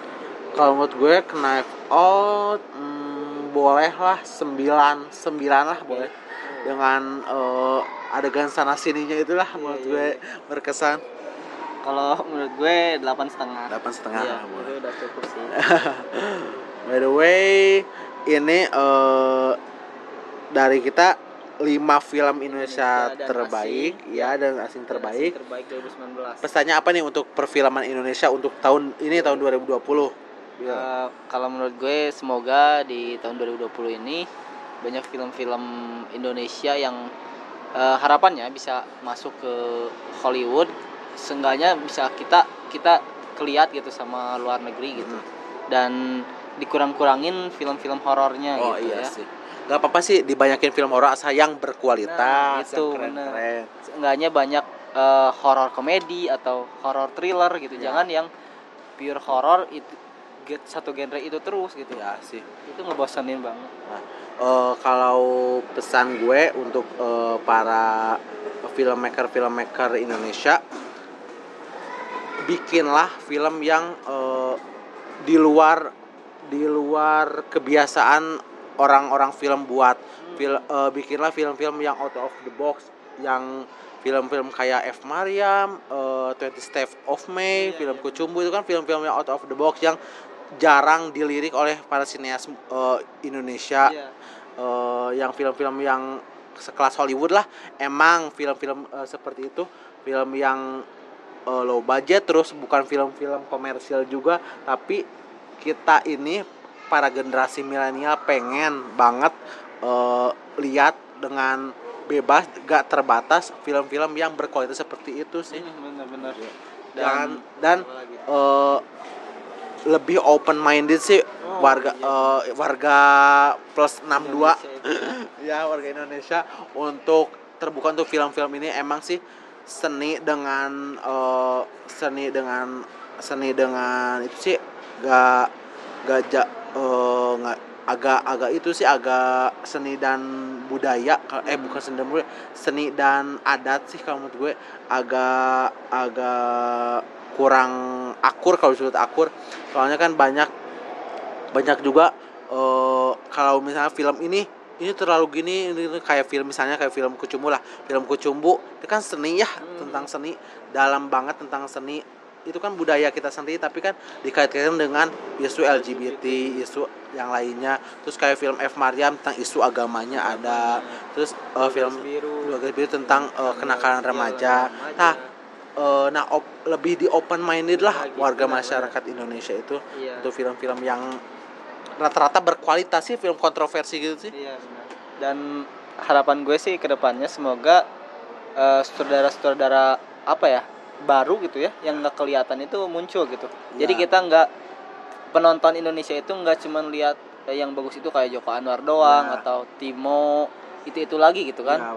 Kalau menurut gue knife out hmm, boleh lah sembilan sembilan lah boleh. Dengan eh, adegan sana sininya itulah Iya, menurut iya, gue iya. berkesan. Kalau menurut gue delapan setengah. Delapan setengah Iya, lah boleh. itu udah cukup sih. By the way, ini eh dari kita 5 film Indonesia Indonesia terbaik, asing. ya dan asing Dan terbaik. asing terbaik 2019 Pesannya apa nih untuk perfilman Indonesia untuk tahun ini tahun 2020? Ya. Eh, kalau menurut gue semoga di tahun 2020 ini banyak film-film Indonesia yang eh, harapannya bisa masuk ke Hollywood seenggaknya bisa kita kita keliat gitu sama luar negeri gitu Hmm. dan dikurang-kurangin film-film horornya Oh gitu iya ya sih. Gak apa-apa sih dibanyakin film horor asal yang Nah, berkualitas, itu bener. keren-keren. seenggaknya banyak eh, horor komedi atau horor thriller gitu Ya. jangan yang pure horor itu get satu genre itu terus gitu Ya sih. itu ngebosenin banget Eh, kalau pesan gue untuk eh, para filmmaker filmmaker Indonesia bikinlah film yang eh, di luar di luar kebiasaan orang-orang film buat Fil, eh, bikinlah film-film yang out of the box yang film-film kayak F Mariam, eh, 20 Steps of May, Iya, film iya. Kucumbu itu kan film-film yang out of the box yang jarang dilirik oleh para sineas eh, Indonesia Iya. eh, yang film-film yang sekelas Hollywood lah emang film-film eh, seperti itu film yang eh, low budget terus bukan film-film komersial juga tapi kita ini para generasi milenial pengen banget eh, lihat dengan bebas gak terbatas film-film yang berkualitas seperti itu sih bener-bener dan dan apa lagi? eh, lebih open minded sih Oh, warga iya. eh, warga plus 62 Indonesia itu. ya warga Indonesia untuk terbuka untuk film-film ini emang sih seni dengan eh, seni dengan seni dengan itu sih gak gak eh, nggak agak agak itu sih agak seni dan budaya eh bukan seni dan budaya seni dan adat sih kalau menurut gue. Agak agak kurang akur kalau disebut akur. Soalnya kan banyak banyak juga eh, kalau misalnya film ini ini terlalu gini ini, ini kayak film misalnya kayak film Kucumbu lah. Film Kucumbu itu kan seni ya Hmm. tentang seni. Dalam banget tentang seni itu kan budaya kita sendiri tapi kan dikaitkan dengan isu LGBT isu yang lainnya. Terus kayak film F. Mariam tentang isu agamanya ada. Terus eh, film biru. Dua Garis Biru tentang eh, kenakalan Iya, remaja. nah eh, nah op- lebih di open minded lah Lagi, warga masyarakat Indonesia itu iya. untuk film-film yang rata-rata berkualitas sih film kontroversi gitu sih. Iya benar. Dan harapan gue sih ke depannya semoga eh, sutradara-sutradara apa ya baru gitu ya yang nggak kelihatan itu muncul gitu. Jadi Ya. kita nggak penonton Indonesia itu nggak cuman lihat eh, yang bagus itu kayak Joko Anwar doang Ya. atau Timo itu itu lagi gitu kan. Ya.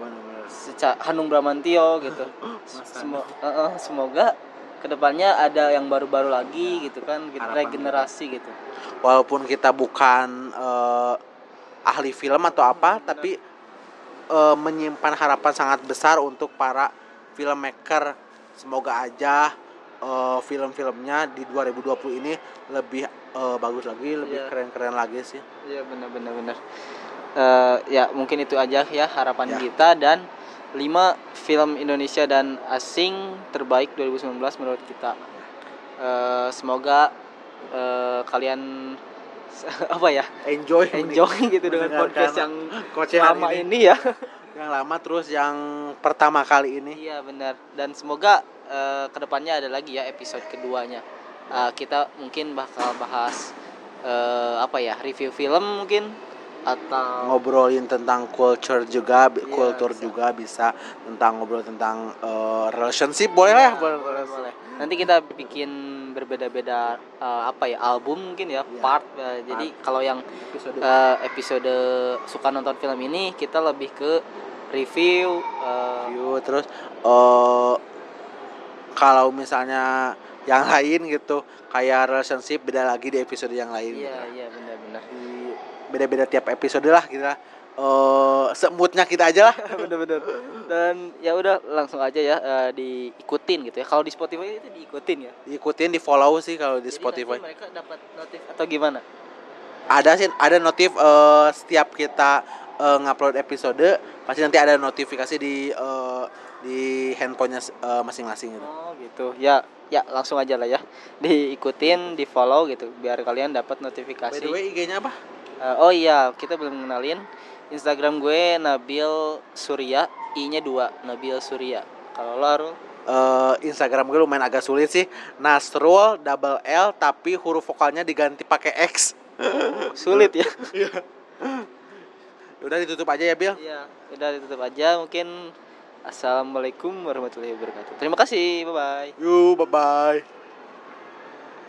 Seca Hanung Bramantio gitu. Semo- eh, eh, semoga ke depannya ada yang baru-baru lagi gitu kan gitu, Harapan regenerasi gitu. Walaupun kita bukan eh, ahli film atau apa tapi eh, menyimpan harapan sangat besar untuk para filmmaker semoga aja eh, film-filmnya di 2020 ini lebih eh, bagus lagi lebih Iya. keren-keren lagi sih Iya benar-benar benar. Eh, ya mungkin itu aja ya harapan Ya. kita dan 5 film Indonesia dan asing terbaik 2019 menurut kita. Eh, semoga eh, kalian apa ya enjoy enjoy gitu dengan podcast yang lama ini. ini ya. yang lama terus yang pertama kali ini Iya benar dan semoga eh, ke depannya ada lagi ya episode keduanya. Eh, kita mungkin bakal bahas eh, apa ya review film mungkin atau ngobrolin tentang culture juga, Iya, kultur bisa. juga bisa tentang ngobrol tentang eh, relationship boleh lah, Ya, boleh. boleh, boleh. Nanti kita bikin berbeda-beda eh, apa ya album mungkin ya Iya. part. Eh, jadi kalau yang eh, episode suka nonton film ini kita lebih ke review. eh, Review, terus eh kalau misalnya yang lain gitu kayak relationship beda lagi di episode yang lain. iya gitu. iya benar-benar. Beda-beda tiap episode lah kita. Eh semutnya kita aja lah. benar-benar. Dan ya udah langsung aja ya eh, diikutin gitu ya. Kalau di Spotify itu diikutin ya. Diikutin, di follow sih kalau di Jadi Spotify. nanti mereka dapat notif atau gimana? ada sih ada notif eh, setiap kita eh, ngupload episode pasti nanti ada notifikasi di eh, di handphonenya eh, masing-masing gitu. Oh gitu. Ya ya langsung aja lah ya. Diikutin, di follow gitu biar kalian dapat notifikasi. By the way IG-nya apa? Eh, oh iya, kita belum kenalin. Instagram gue Nabil Surya, I-nya 2, Nabil Surya. Kalau lo Arul? Eh, Instagram gue lumayan agak sulit sih. Nasrul double L tapi huruf vokalnya diganti pakai X. sulit ya. Udah ditutup aja ya Bill. Iya, udah ditutup aja mungkin. Assalamualaikum warahmatullahi wabarakatuh. Terima kasih, bye bye. Yuk, bye bye.